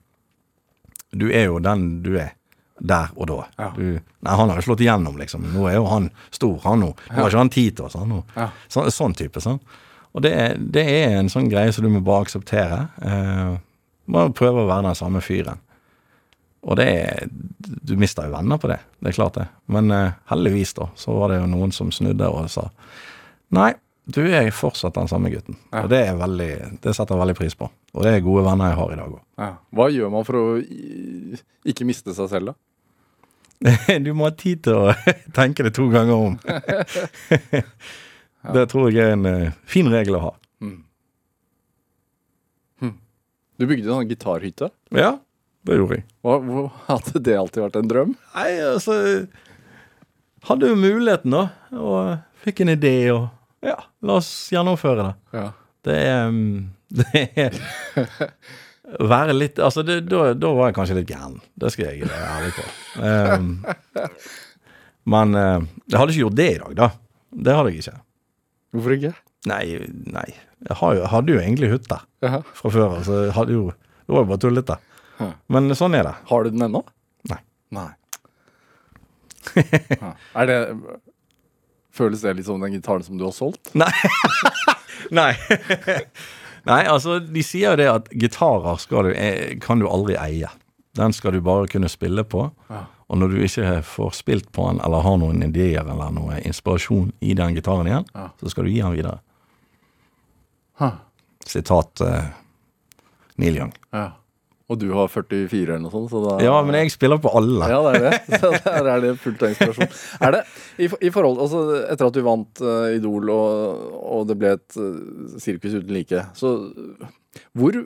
du er jo den du er. Der og da. Ja. Du, nei, han har jo slått igjennom, liksom. Nå er jo han stor, han nå. Nå har ikke han tid til oss, han nå. Ja. Så, sånn type. sant? Og det, er- det er en sånn greie som du må bare akseptere. Eh, bare prøve å være den samme fyren. Og det er Du mister jo venner på det, det er klart det. Men eh, heldigvis, da, så var det jo noen som snudde og sa Nei, du er fortsatt den samme gutten. Ja. Og det er veldig Det setter jeg veldig pris på. Og det er gode venner jeg har i dag òg. Ja. Hva gjør man for å ikke miste seg selv, da? (laughs) Du må ha tid til å (laughs) tenke det to ganger om. (laughs) Det tror jeg er en uh, fin regel å ha. Mm. Hm. Du bygde en sånn gitarhytte. Ja, det gjorde jeg. Hadde det alltid vært en drøm? Nei, altså Hadde jo muligheten, da. Og fikk en idé, og ja, la oss gjennomføre det. Ja. Det er um, (laughs) Det er Være litt Altså, det, da, da var jeg kanskje litt gæren. Det skal jeg være ærlig på. Um, men eh, jeg hadde ikke gjort det i dag, da. Det hadde jeg ikke. Hvorfor ikke? Nei, nei. Jeg hadde jo egentlig hytte Ja. fra før av, så jeg hadde jo Det var jo bare tullete. Men sånn er det. Har du den ennå? Nei. Nei. Er det Føles det litt som den gitaren som du har solgt? Nei. (laughs) Nei. (laughs) Nei, altså, de sier jo det at gitarer skal du, eh, kan du aldri eie. Den skal du bare kunne spille på. Ja. Og når du ikke får spilt på den, eller har noen ideer eller noe inspirasjon i den gitaren igjen, Ja. så skal du gi den videre. Huh. Sitat uh, Neil Young. Ja. Og du har 44 eller noe sånt, så da Ja, men jeg spiller på alle. Ja, det er det. (laughs) Så der er det fullt av inspirasjon. Er det, i, i forhold, altså Etter at du vant uh, Idol og, og det ble et uh, sirkus uten like, så hvor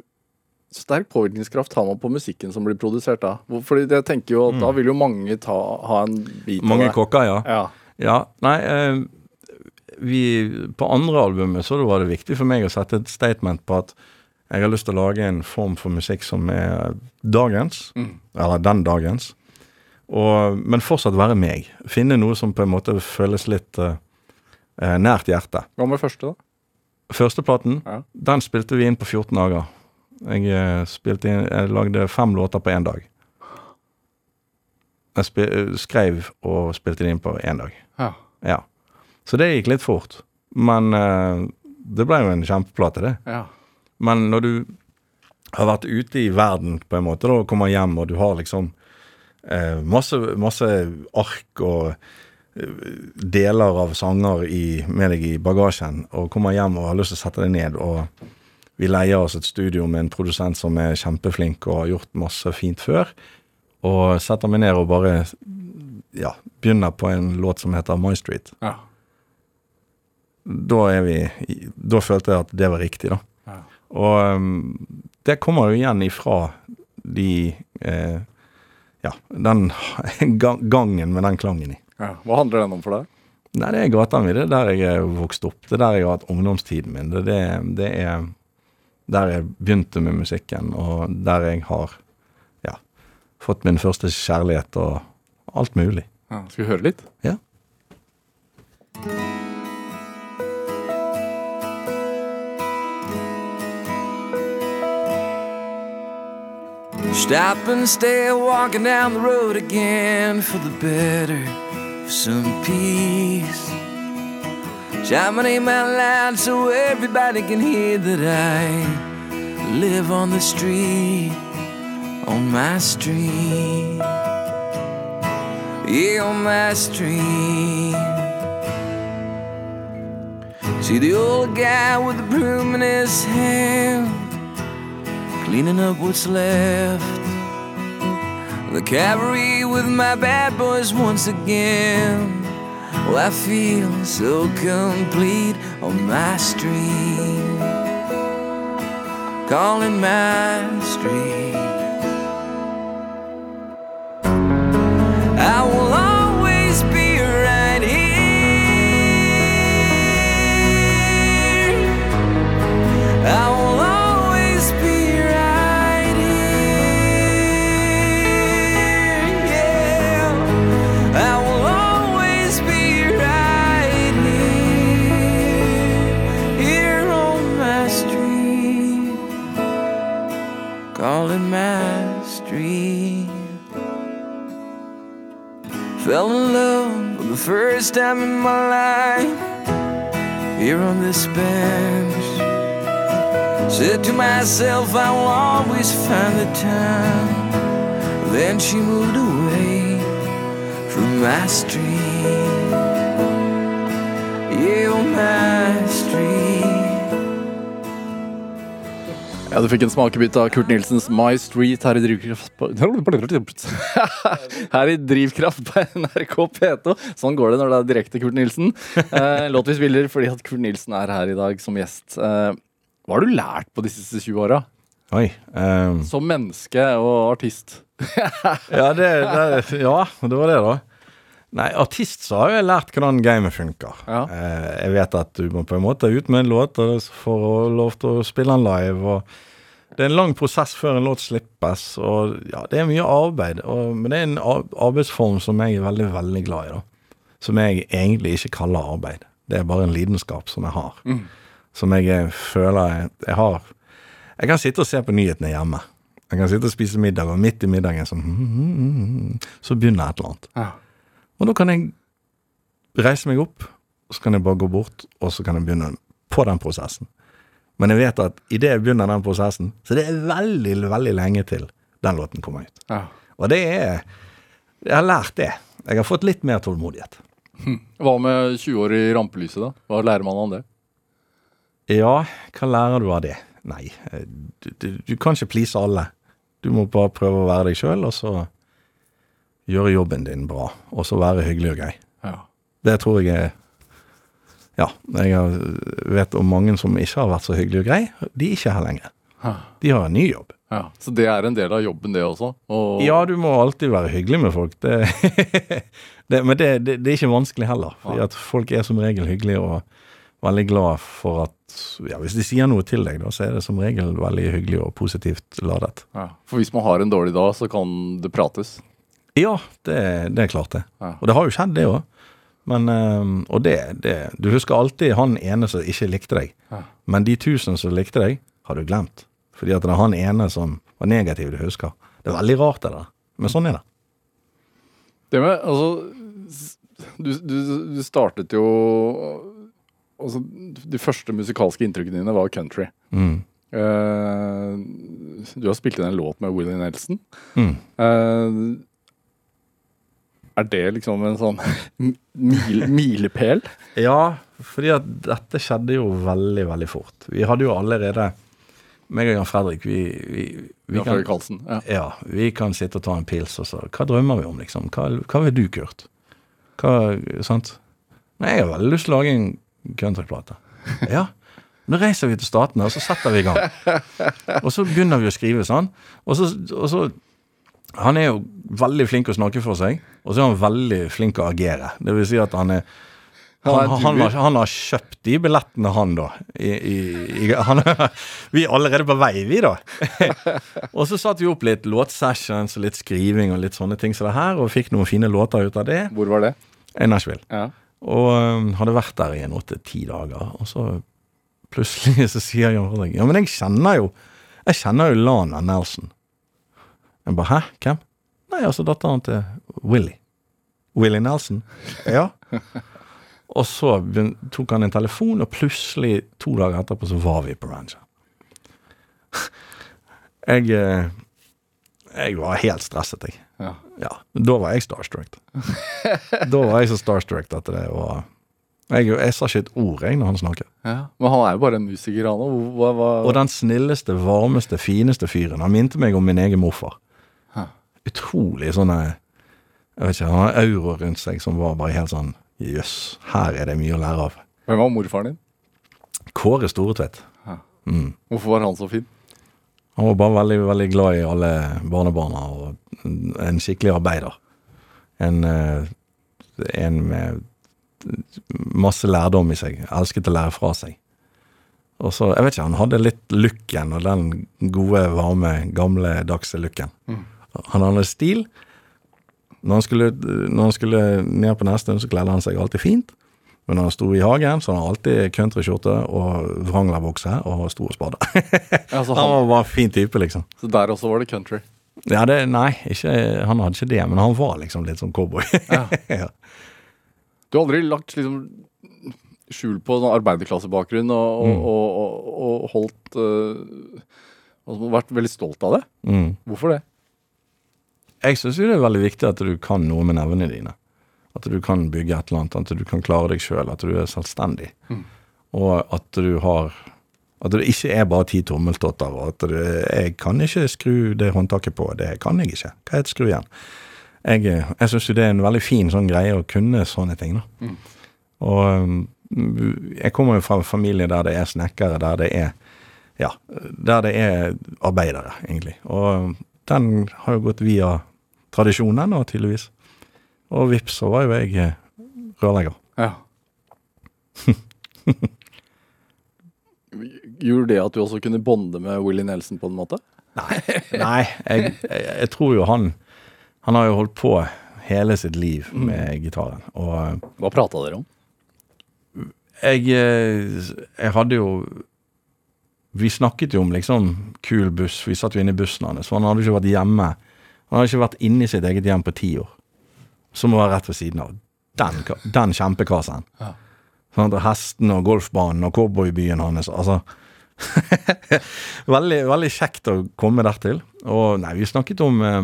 sterk påvirkningskraft har man på musikken som blir produsert da? Fordi jeg tenker jo at Da vil jo mange ta, ha en bit Mm. Mange av det. kokker, ja. Ja. Ja, nei uh, vi, På andre albumet så var det viktig for meg å sette et statement på at jeg har lyst til å lage en form for musikk som er dagens, Mm. eller den dagens, og, men fortsatt være meg. Finne noe som på en måte føles litt eh, nært hjertet. Hva med første, da? Førsteplaten, Ja. den spilte vi inn på 14 dager. Jeg, eh, spilte inn, jeg lagde fem låter på én dag. Jeg spil, skrev og spilte det inn på én dag. Ja. Ja. Så det gikk litt fort. Men uh, det ble jo en kjempeplate, det. ja. Men når du har vært ute i verden på en måte, da, og kommer hjem, og du har liksom eh, masse, masse ark og eh, deler av sanger i, med deg i bagasjen, og kommer hjem og har lyst til å sette deg ned, og vi leier oss et studio med en produsent som er kjempeflink og har gjort masse fint før, og setter meg ned og bare ja, begynner på en låt som heter My Street ja. da vi Da følte jeg at det var riktig, da. Og um, det kommer jo igjen ifra de eh, Ja, den (laughs) gangen med den klangen i. Ja. Hva handler den om for deg? Nei, det er gata mi. Det er der jeg er vokst opp. Det er der jeg har hatt ungdomstiden min. Det, det, det er der jeg begynte med musikken, og der jeg har ja, fått min første kjærlighet og alt mulig. Ja. Skal vi høre litt? Ja. Stop and stay walking down the road again for the better, for some peace. Shout my loud so everybody can hear that I live on the street, on my street. Yeah, on my street. See the old guy with the broom in his hand cleaning up what's left. The cavalry with my bad boys once again. Well, I feel so complete on my street. Calling my street. I will calling my street. Fell in love for the first time in my life here on this bench. Said to myself, I will always find the time. Then she moved away from my street. Yeah, my street. Ja, Du fikk en smakebit av Kurt Nilsens My Street her i Drivkraft på (laughs) Her i Drivkraft på NRK P2. Sånn går det når det er direkte Kurt Nilsen. Eh, låt vi spiller fordi at Kurt Nilsen er her i dag som gjest. Eh, hva har du lært på de siste 20 åra? Oi. Um... Som menneske og artist. (laughs) ja, det, det, ja, det var det, da. Nei, artist så har jeg lært hvordan gamet funker. Ja. Eh, jeg vet at du må på en måte ut med en låt for å lov til å spille den live. og Det er en lang prosess før en låt slippes, og ja, det er mye arbeid. Og, men det er en arbeidsform som jeg er veldig, veldig glad i, da. Som jeg egentlig ikke kaller arbeid. Det er bare en lidenskap som jeg har. Som jeg føler jeg, jeg har Jeg kan sitte og se på nyhetene hjemme. Jeg kan sitte og spise middag, og midt i middagen sånn (laughs) så begynner et eller annet. Ja. Og da kan jeg reise meg opp, og så kan jeg bare gå bort, og så kan jeg begynne på den prosessen. Men jeg vet at idet jeg begynner den prosessen, så det er veldig, veldig lenge til den låten kommer ut. Ja. Og det er Jeg har lært det. Jeg har fått litt mer tålmodighet. Hva med 20 år i rampelyset, da? Hva lærer man av det? Ja, hva lærer du av det? Nei, eh, du, du, du kan ikke please alle. Du må bare prøve å være deg sjøl, og så gjøre jobben din bra. Og så være hyggelig og grei. Ja. Det tror jeg er Ja, jeg vet om mange som ikke har vært så hyggelige og grei. De er ikke her lenger. De har en ny jobb. Ja. Så det er en del av jobben, det også? Og, Ja, du må alltid være hyggelig med folk. Det, (laughs) det, men det, det, er ikke vanskelig heller. Fordi at folk er som regel hyggelige og veldig glad for at ja, Hvis de sier noe til deg, da, så er det som regel veldig hyggelig og positivt ladet. Ja. For hvis man har en dårlig dag, så kan det prates? Ja, det, det er klart det. Ja. Og det har jo skjedd, det òg. Men øhm, Og det, det Du husker alltid han ene som ikke likte deg. Ja. Men de tusen som likte deg, har du glemt. Fordi at det er han ene som var negativ du husker. Det er veldig rart, det der. Men sånn er det. Det med, altså du, du, du startet jo Altså, de første musikalske inntrykkene dine var country. Mm. Uh, du har spilt inn en låt med Willie Nelson. Mm. Eh, er det liksom en sånn (laughs) mil, milepæl? Ja, fordi at dette skjedde jo veldig, veldig fort. Vi hadde jo allerede meg og Jan Fredrik, vi, vi, vi, Ja, kan, Fredrik Karlsen. Ja. ja, vi kan sitte og ta en pils og så Hva drømmer vi om, liksom? Hva, hva vil du, Kurt? Hva, sant? Nei, jeg har veldig lyst til å lage en countryplate. (laughs) Ja. Nå reiser vi til Statene, og så setter vi i gang. Og så begynner vi å skrive sånn. Og så, og så Han er jo veldig flink å snakke for seg, og så er han veldig flink å agere. Det vil si at han er Han han, han, har, han har kjøpt de billettene, han, da. I, i, vi er allerede på vei, vi, da. (laughs) og så satte vi opp litt låtsessions og litt skriving og litt sånne ting som det her, og fikk noen fine låter ut av det. Hvor var det? I Nashville. Ja. Og um, hadde vært der i en åtte-ti dager. Og så plutselig (laughs) så sier Jan Fredrik Ja, men jeg kjenner jo Jeg kjenner jo Lana Nelson. Jeg bare Hæ? Hvem? Nei, altså datteren til Willy. Willy Nelson. (laughs) Ja. Og så tok han en telefon, og plutselig, to dager etterpå, så var vi på ranchen. (laughs) Jeg eh, Jeg var helt stresset, jeg. Ja. Ja, da var jeg starstruck. da var jeg så starstruck at det var jeg, jeg sa ikke et ord jeg når han snakket. ja. Men han er jo bare en musiker, han òg. Og den snilleste, varmeste, fineste fyren. Han minte meg om min egen morfar. Utrolig sånne Jeg vet ikke, Han har aura rundt seg som var bare helt sånn Jøss, her er det mye å lære av. Hvem var morfaren din? Kåre Storetvedt. Mm. Hvorfor var han så fin? Han var bare veldig, veldig glad i alle barnebarna og en skikkelig arbeider. En, eh, en med masse lærdom i seg. Elsket å lære fra seg. Og så, jeg vet ikke, Han hadde litt looken, og den gode, varme, gamle dagse looken. Han hadde stil. Når han, skulle, når han skulle ned på Nesttun, så kledde han seg alltid fint. Men når han sto i hagen, så hadde han alltid countryskjorte og vranglerbukse og sto og spadde. Ja, (laughs) så, Han han, var en fin type, liksom. så der også var det country. Ja, det, nei, ikke, han hadde ikke det, men han var liksom litt sånn cowboy. Ja. (laughs) ja. Du har aldri lagt liksom skjul på sånn arbeiderklassebakgrunn og, og, Mm. og, og, holdt uh, Vært veldig stolt av det. Mm. Hvorfor det? Jeg syns jo det er veldig viktig at du kan noe med nevene dine. At du kan bygge et eller annet, at du kan klare deg sjøl, at du er selvstendig. Mm. Og at du har At det ikke er bare ti tommeltotter, og at du Jeg kan ikke skru det håndtaket på, det kan jeg ikke. Hva heter skrujern? Jeg, jeg syns jo det er en veldig fin sånn greie å kunne sånne ting, da. Mm. Og um, jeg kommer jo fra en familie der det er snekkere, der det er Ja, der det er arbeidere, egentlig. Og den har jo gått via tradisjonen, og tydeligvis. Og vips, så var jo jeg eh, rørlegger. Ja. (laughs) Gjorde det at du også kunne bonde med Willy Nelson på en måte? (laughs) Nei, jeg, jeg, jeg tror jo han Han har jo holdt på hele sitt liv med gitaren. Og eh, Hva prata dere om? jeg, eh, jeg hadde jo Vi snakket jo om liksom kul buss. Vi satt jo inne i bussen hans. så han hadde ikke vært hjemme. Han hadde ikke vært inne i sitt eget hjem på ti år. Som var rett ved siden av. Den, den kjempekassen. Ja. Sånn, hestene hesten og golfbanen og cowboybyen hans. Altså (laughs) veldig, veldig kjekt å komme dertil. Og nei, vi snakket om eh,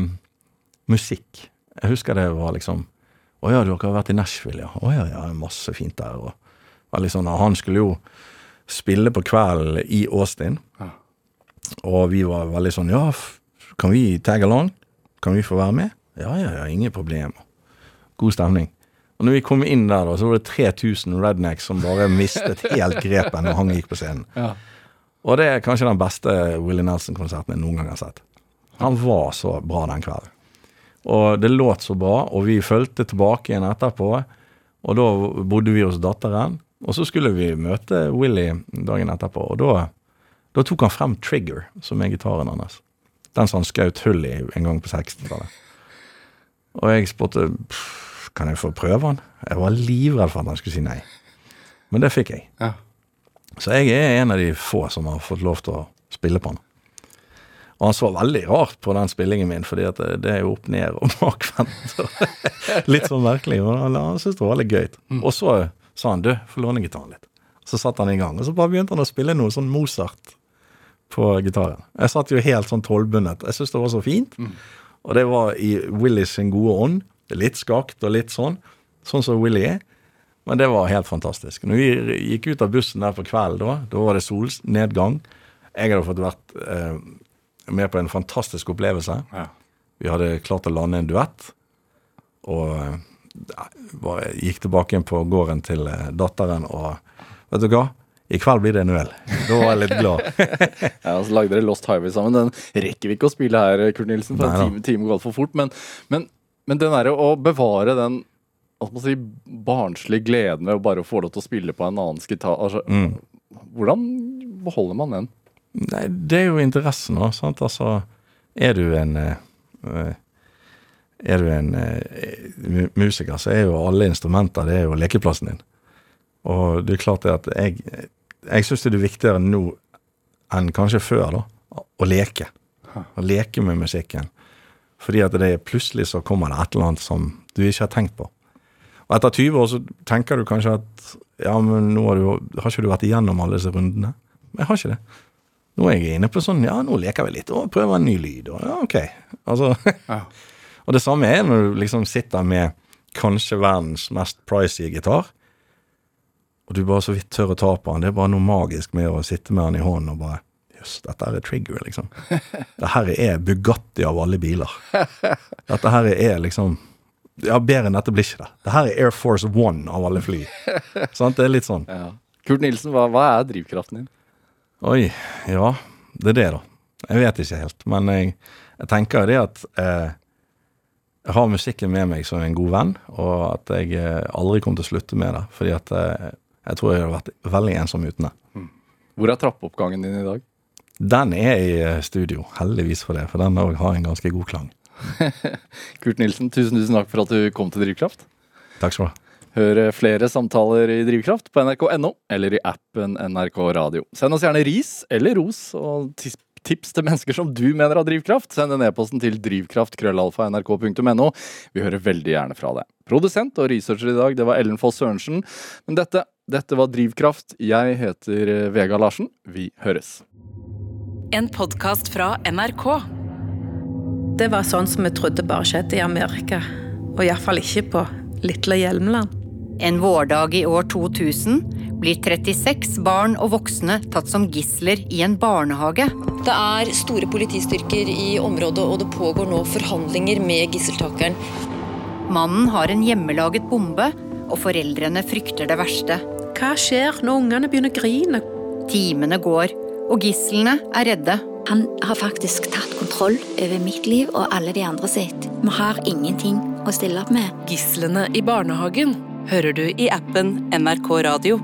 musikk. Jeg husker det var liksom Å ja, dere har vært i Nashville, ja. Å ja, ja, masse fint der. Og veldig sånn, Han skulle jo spille på kvelden i Austin. Ja. Og vi var veldig sånn Ja, kan vi tag along? Kan vi få være med? Ja, ja, ja, ingen problem. God stemning. Og når vi kom inn der, da, så var det 3000 rednecks som bare mistet helt grepet når han gikk på scenen. Ja. Og det er kanskje den beste Willie Nelson-konserten jeg noen gang har sett. Han var så bra den kvelden. Og det låt så bra, og vi fulgte tilbake igjen etterpå. Og da bodde vi hos datteren, og så skulle vi møte Willy dagen etterpå. Og da, da tok han frem Trigger, som er gitaren hans. Den som han skjøt hull i en gang på 60-tallet. Og jeg spurte kan jeg få prøve han. Jeg var livredd for at han skulle si nei. Men det fikk jeg. Ja. Så jeg er en av de få som har fått lov til å spille på han. Og han så veldig rart på den spillingen min, fordi at det, er jo opp ned og bakvendt. (laughs) litt sånn merkelig, men han, han syntes det var litt gøy. Og så sa han du, få låne gitaren litt. Så satte han i gang, og så bare begynte han å spille noe sånn Mozart på gitaren. Jeg satt jo helt sånn tolvbundet. Jeg syntes det var så fint. Og det var i Willys sin gode ånd. Litt skakt og litt sånn, sånn som Willy er. Men det var helt fantastisk. Når vi gikk ut av bussen der på kvelden, da, da var det solnedgang. Jeg hadde fått vært eh, med på en fantastisk opplevelse. Ja. Vi hadde klart å lande en duett. Og ja, gikk tilbake igjen på gården til eh, datteren og Vet du hva? I kveld blir det en øl. Da var jeg litt glad. (laughs) Ja, så lagde dere Lost Highway sammen. Den rekker vi ikke å spille her, Kurt Nilsen, for Nei, en time, time går altfor fort. Men, men, men den derre å bevare den si, barnslige gleden ved å bare få lov til å spille på en annens gitar altså, Mm. Hvordan beholder man den? Nei, det er jo interessen, da. Sant? Altså, er du en eh, eh, Er du en eh, musiker, så er jo alle instrumenter det er jo lekeplassen din. Og det er klart at jeg Jeg syns det er viktigere nå enn kanskje før, da, å leke. Å leke med musikken. Fordi at det er plutselig så kommer det et eller annet som du ikke har tenkt på. Og etter 20 år så tenker du kanskje at ja, men nå har, du, har ikke du vært igjennom alle disse rundene. Men jeg har ikke det. Nå er jeg inne på sånn ja, nå leker vi litt og prøver en ny lyd. Og ja, ok. Altså, Ja. (laughs) og det samme er når du liksom sitter med kanskje verdens mest pricy gitar, og du bare så vidt tør å ta på han. Det er bare noe magisk med å sitte med han i hånden og bare Jøss, dette her er Trigger, liksom. (laughs) Dette her er Bugatti av alle biler. Dette her er liksom Ja, bedre enn dette blir ikke det. Dette her er Air Force One av alle fly. Sant? Det er litt sånn. Ja. Kurt Nilsen, hva, hva er drivkraften din? Oi, ja. Det er det, da. Jeg vet ikke helt. Men jeg, jeg tenker det at eh, jeg har musikken med meg som en god venn, og at jeg eh, aldri kommer til å slutte med det. Fordi at eh, jeg tror jeg hadde vært veldig ensom uten det. Hvor er trappeoppgangen din i dag? Den er i eh, studio, heldigvis for det, for den òg har en ganske god klang. (laughs) Kurt Nilsen, tusen, tusen takk for at du kom til Drivkraft. Takk skal du ha. Hør flere samtaler i Drivkraft på nrk.no eller i appen NRK Radio. Send oss gjerne ris eller ros og tips til mennesker som du mener har drivkraft. Send en e-posten til drivkraft.krøllalfa.nrk.no. Vi hører veldig gjerne fra deg. Produsent og researcher i dag, det var Ellen Foss Sørensen. Men dette, dette var Drivkraft. Jeg heter eh, Vega Larsen. Vi høres. En podkast fra NRK. Det var sånn som vi trodde bare skjedde i Amerika. Og iallfall ikke på lille Hjelmeland. En vårdag i år 2000 blir 36 barn og voksne tatt som gisler i en barnehage. Det er store politistyrker i området, og det pågår nå forhandlinger med gisseltakeren. Mannen har en hjemmelaget bombe, og foreldrene frykter det verste. Hva skjer når ungene begynner å grine? Timene går, og gislene er redde. Han har faktisk tatt kontroll over mitt liv og alle de andre sitt. Vi har ingenting å stille opp med. Gislene i barnehagen hører du i appen NRK Radio.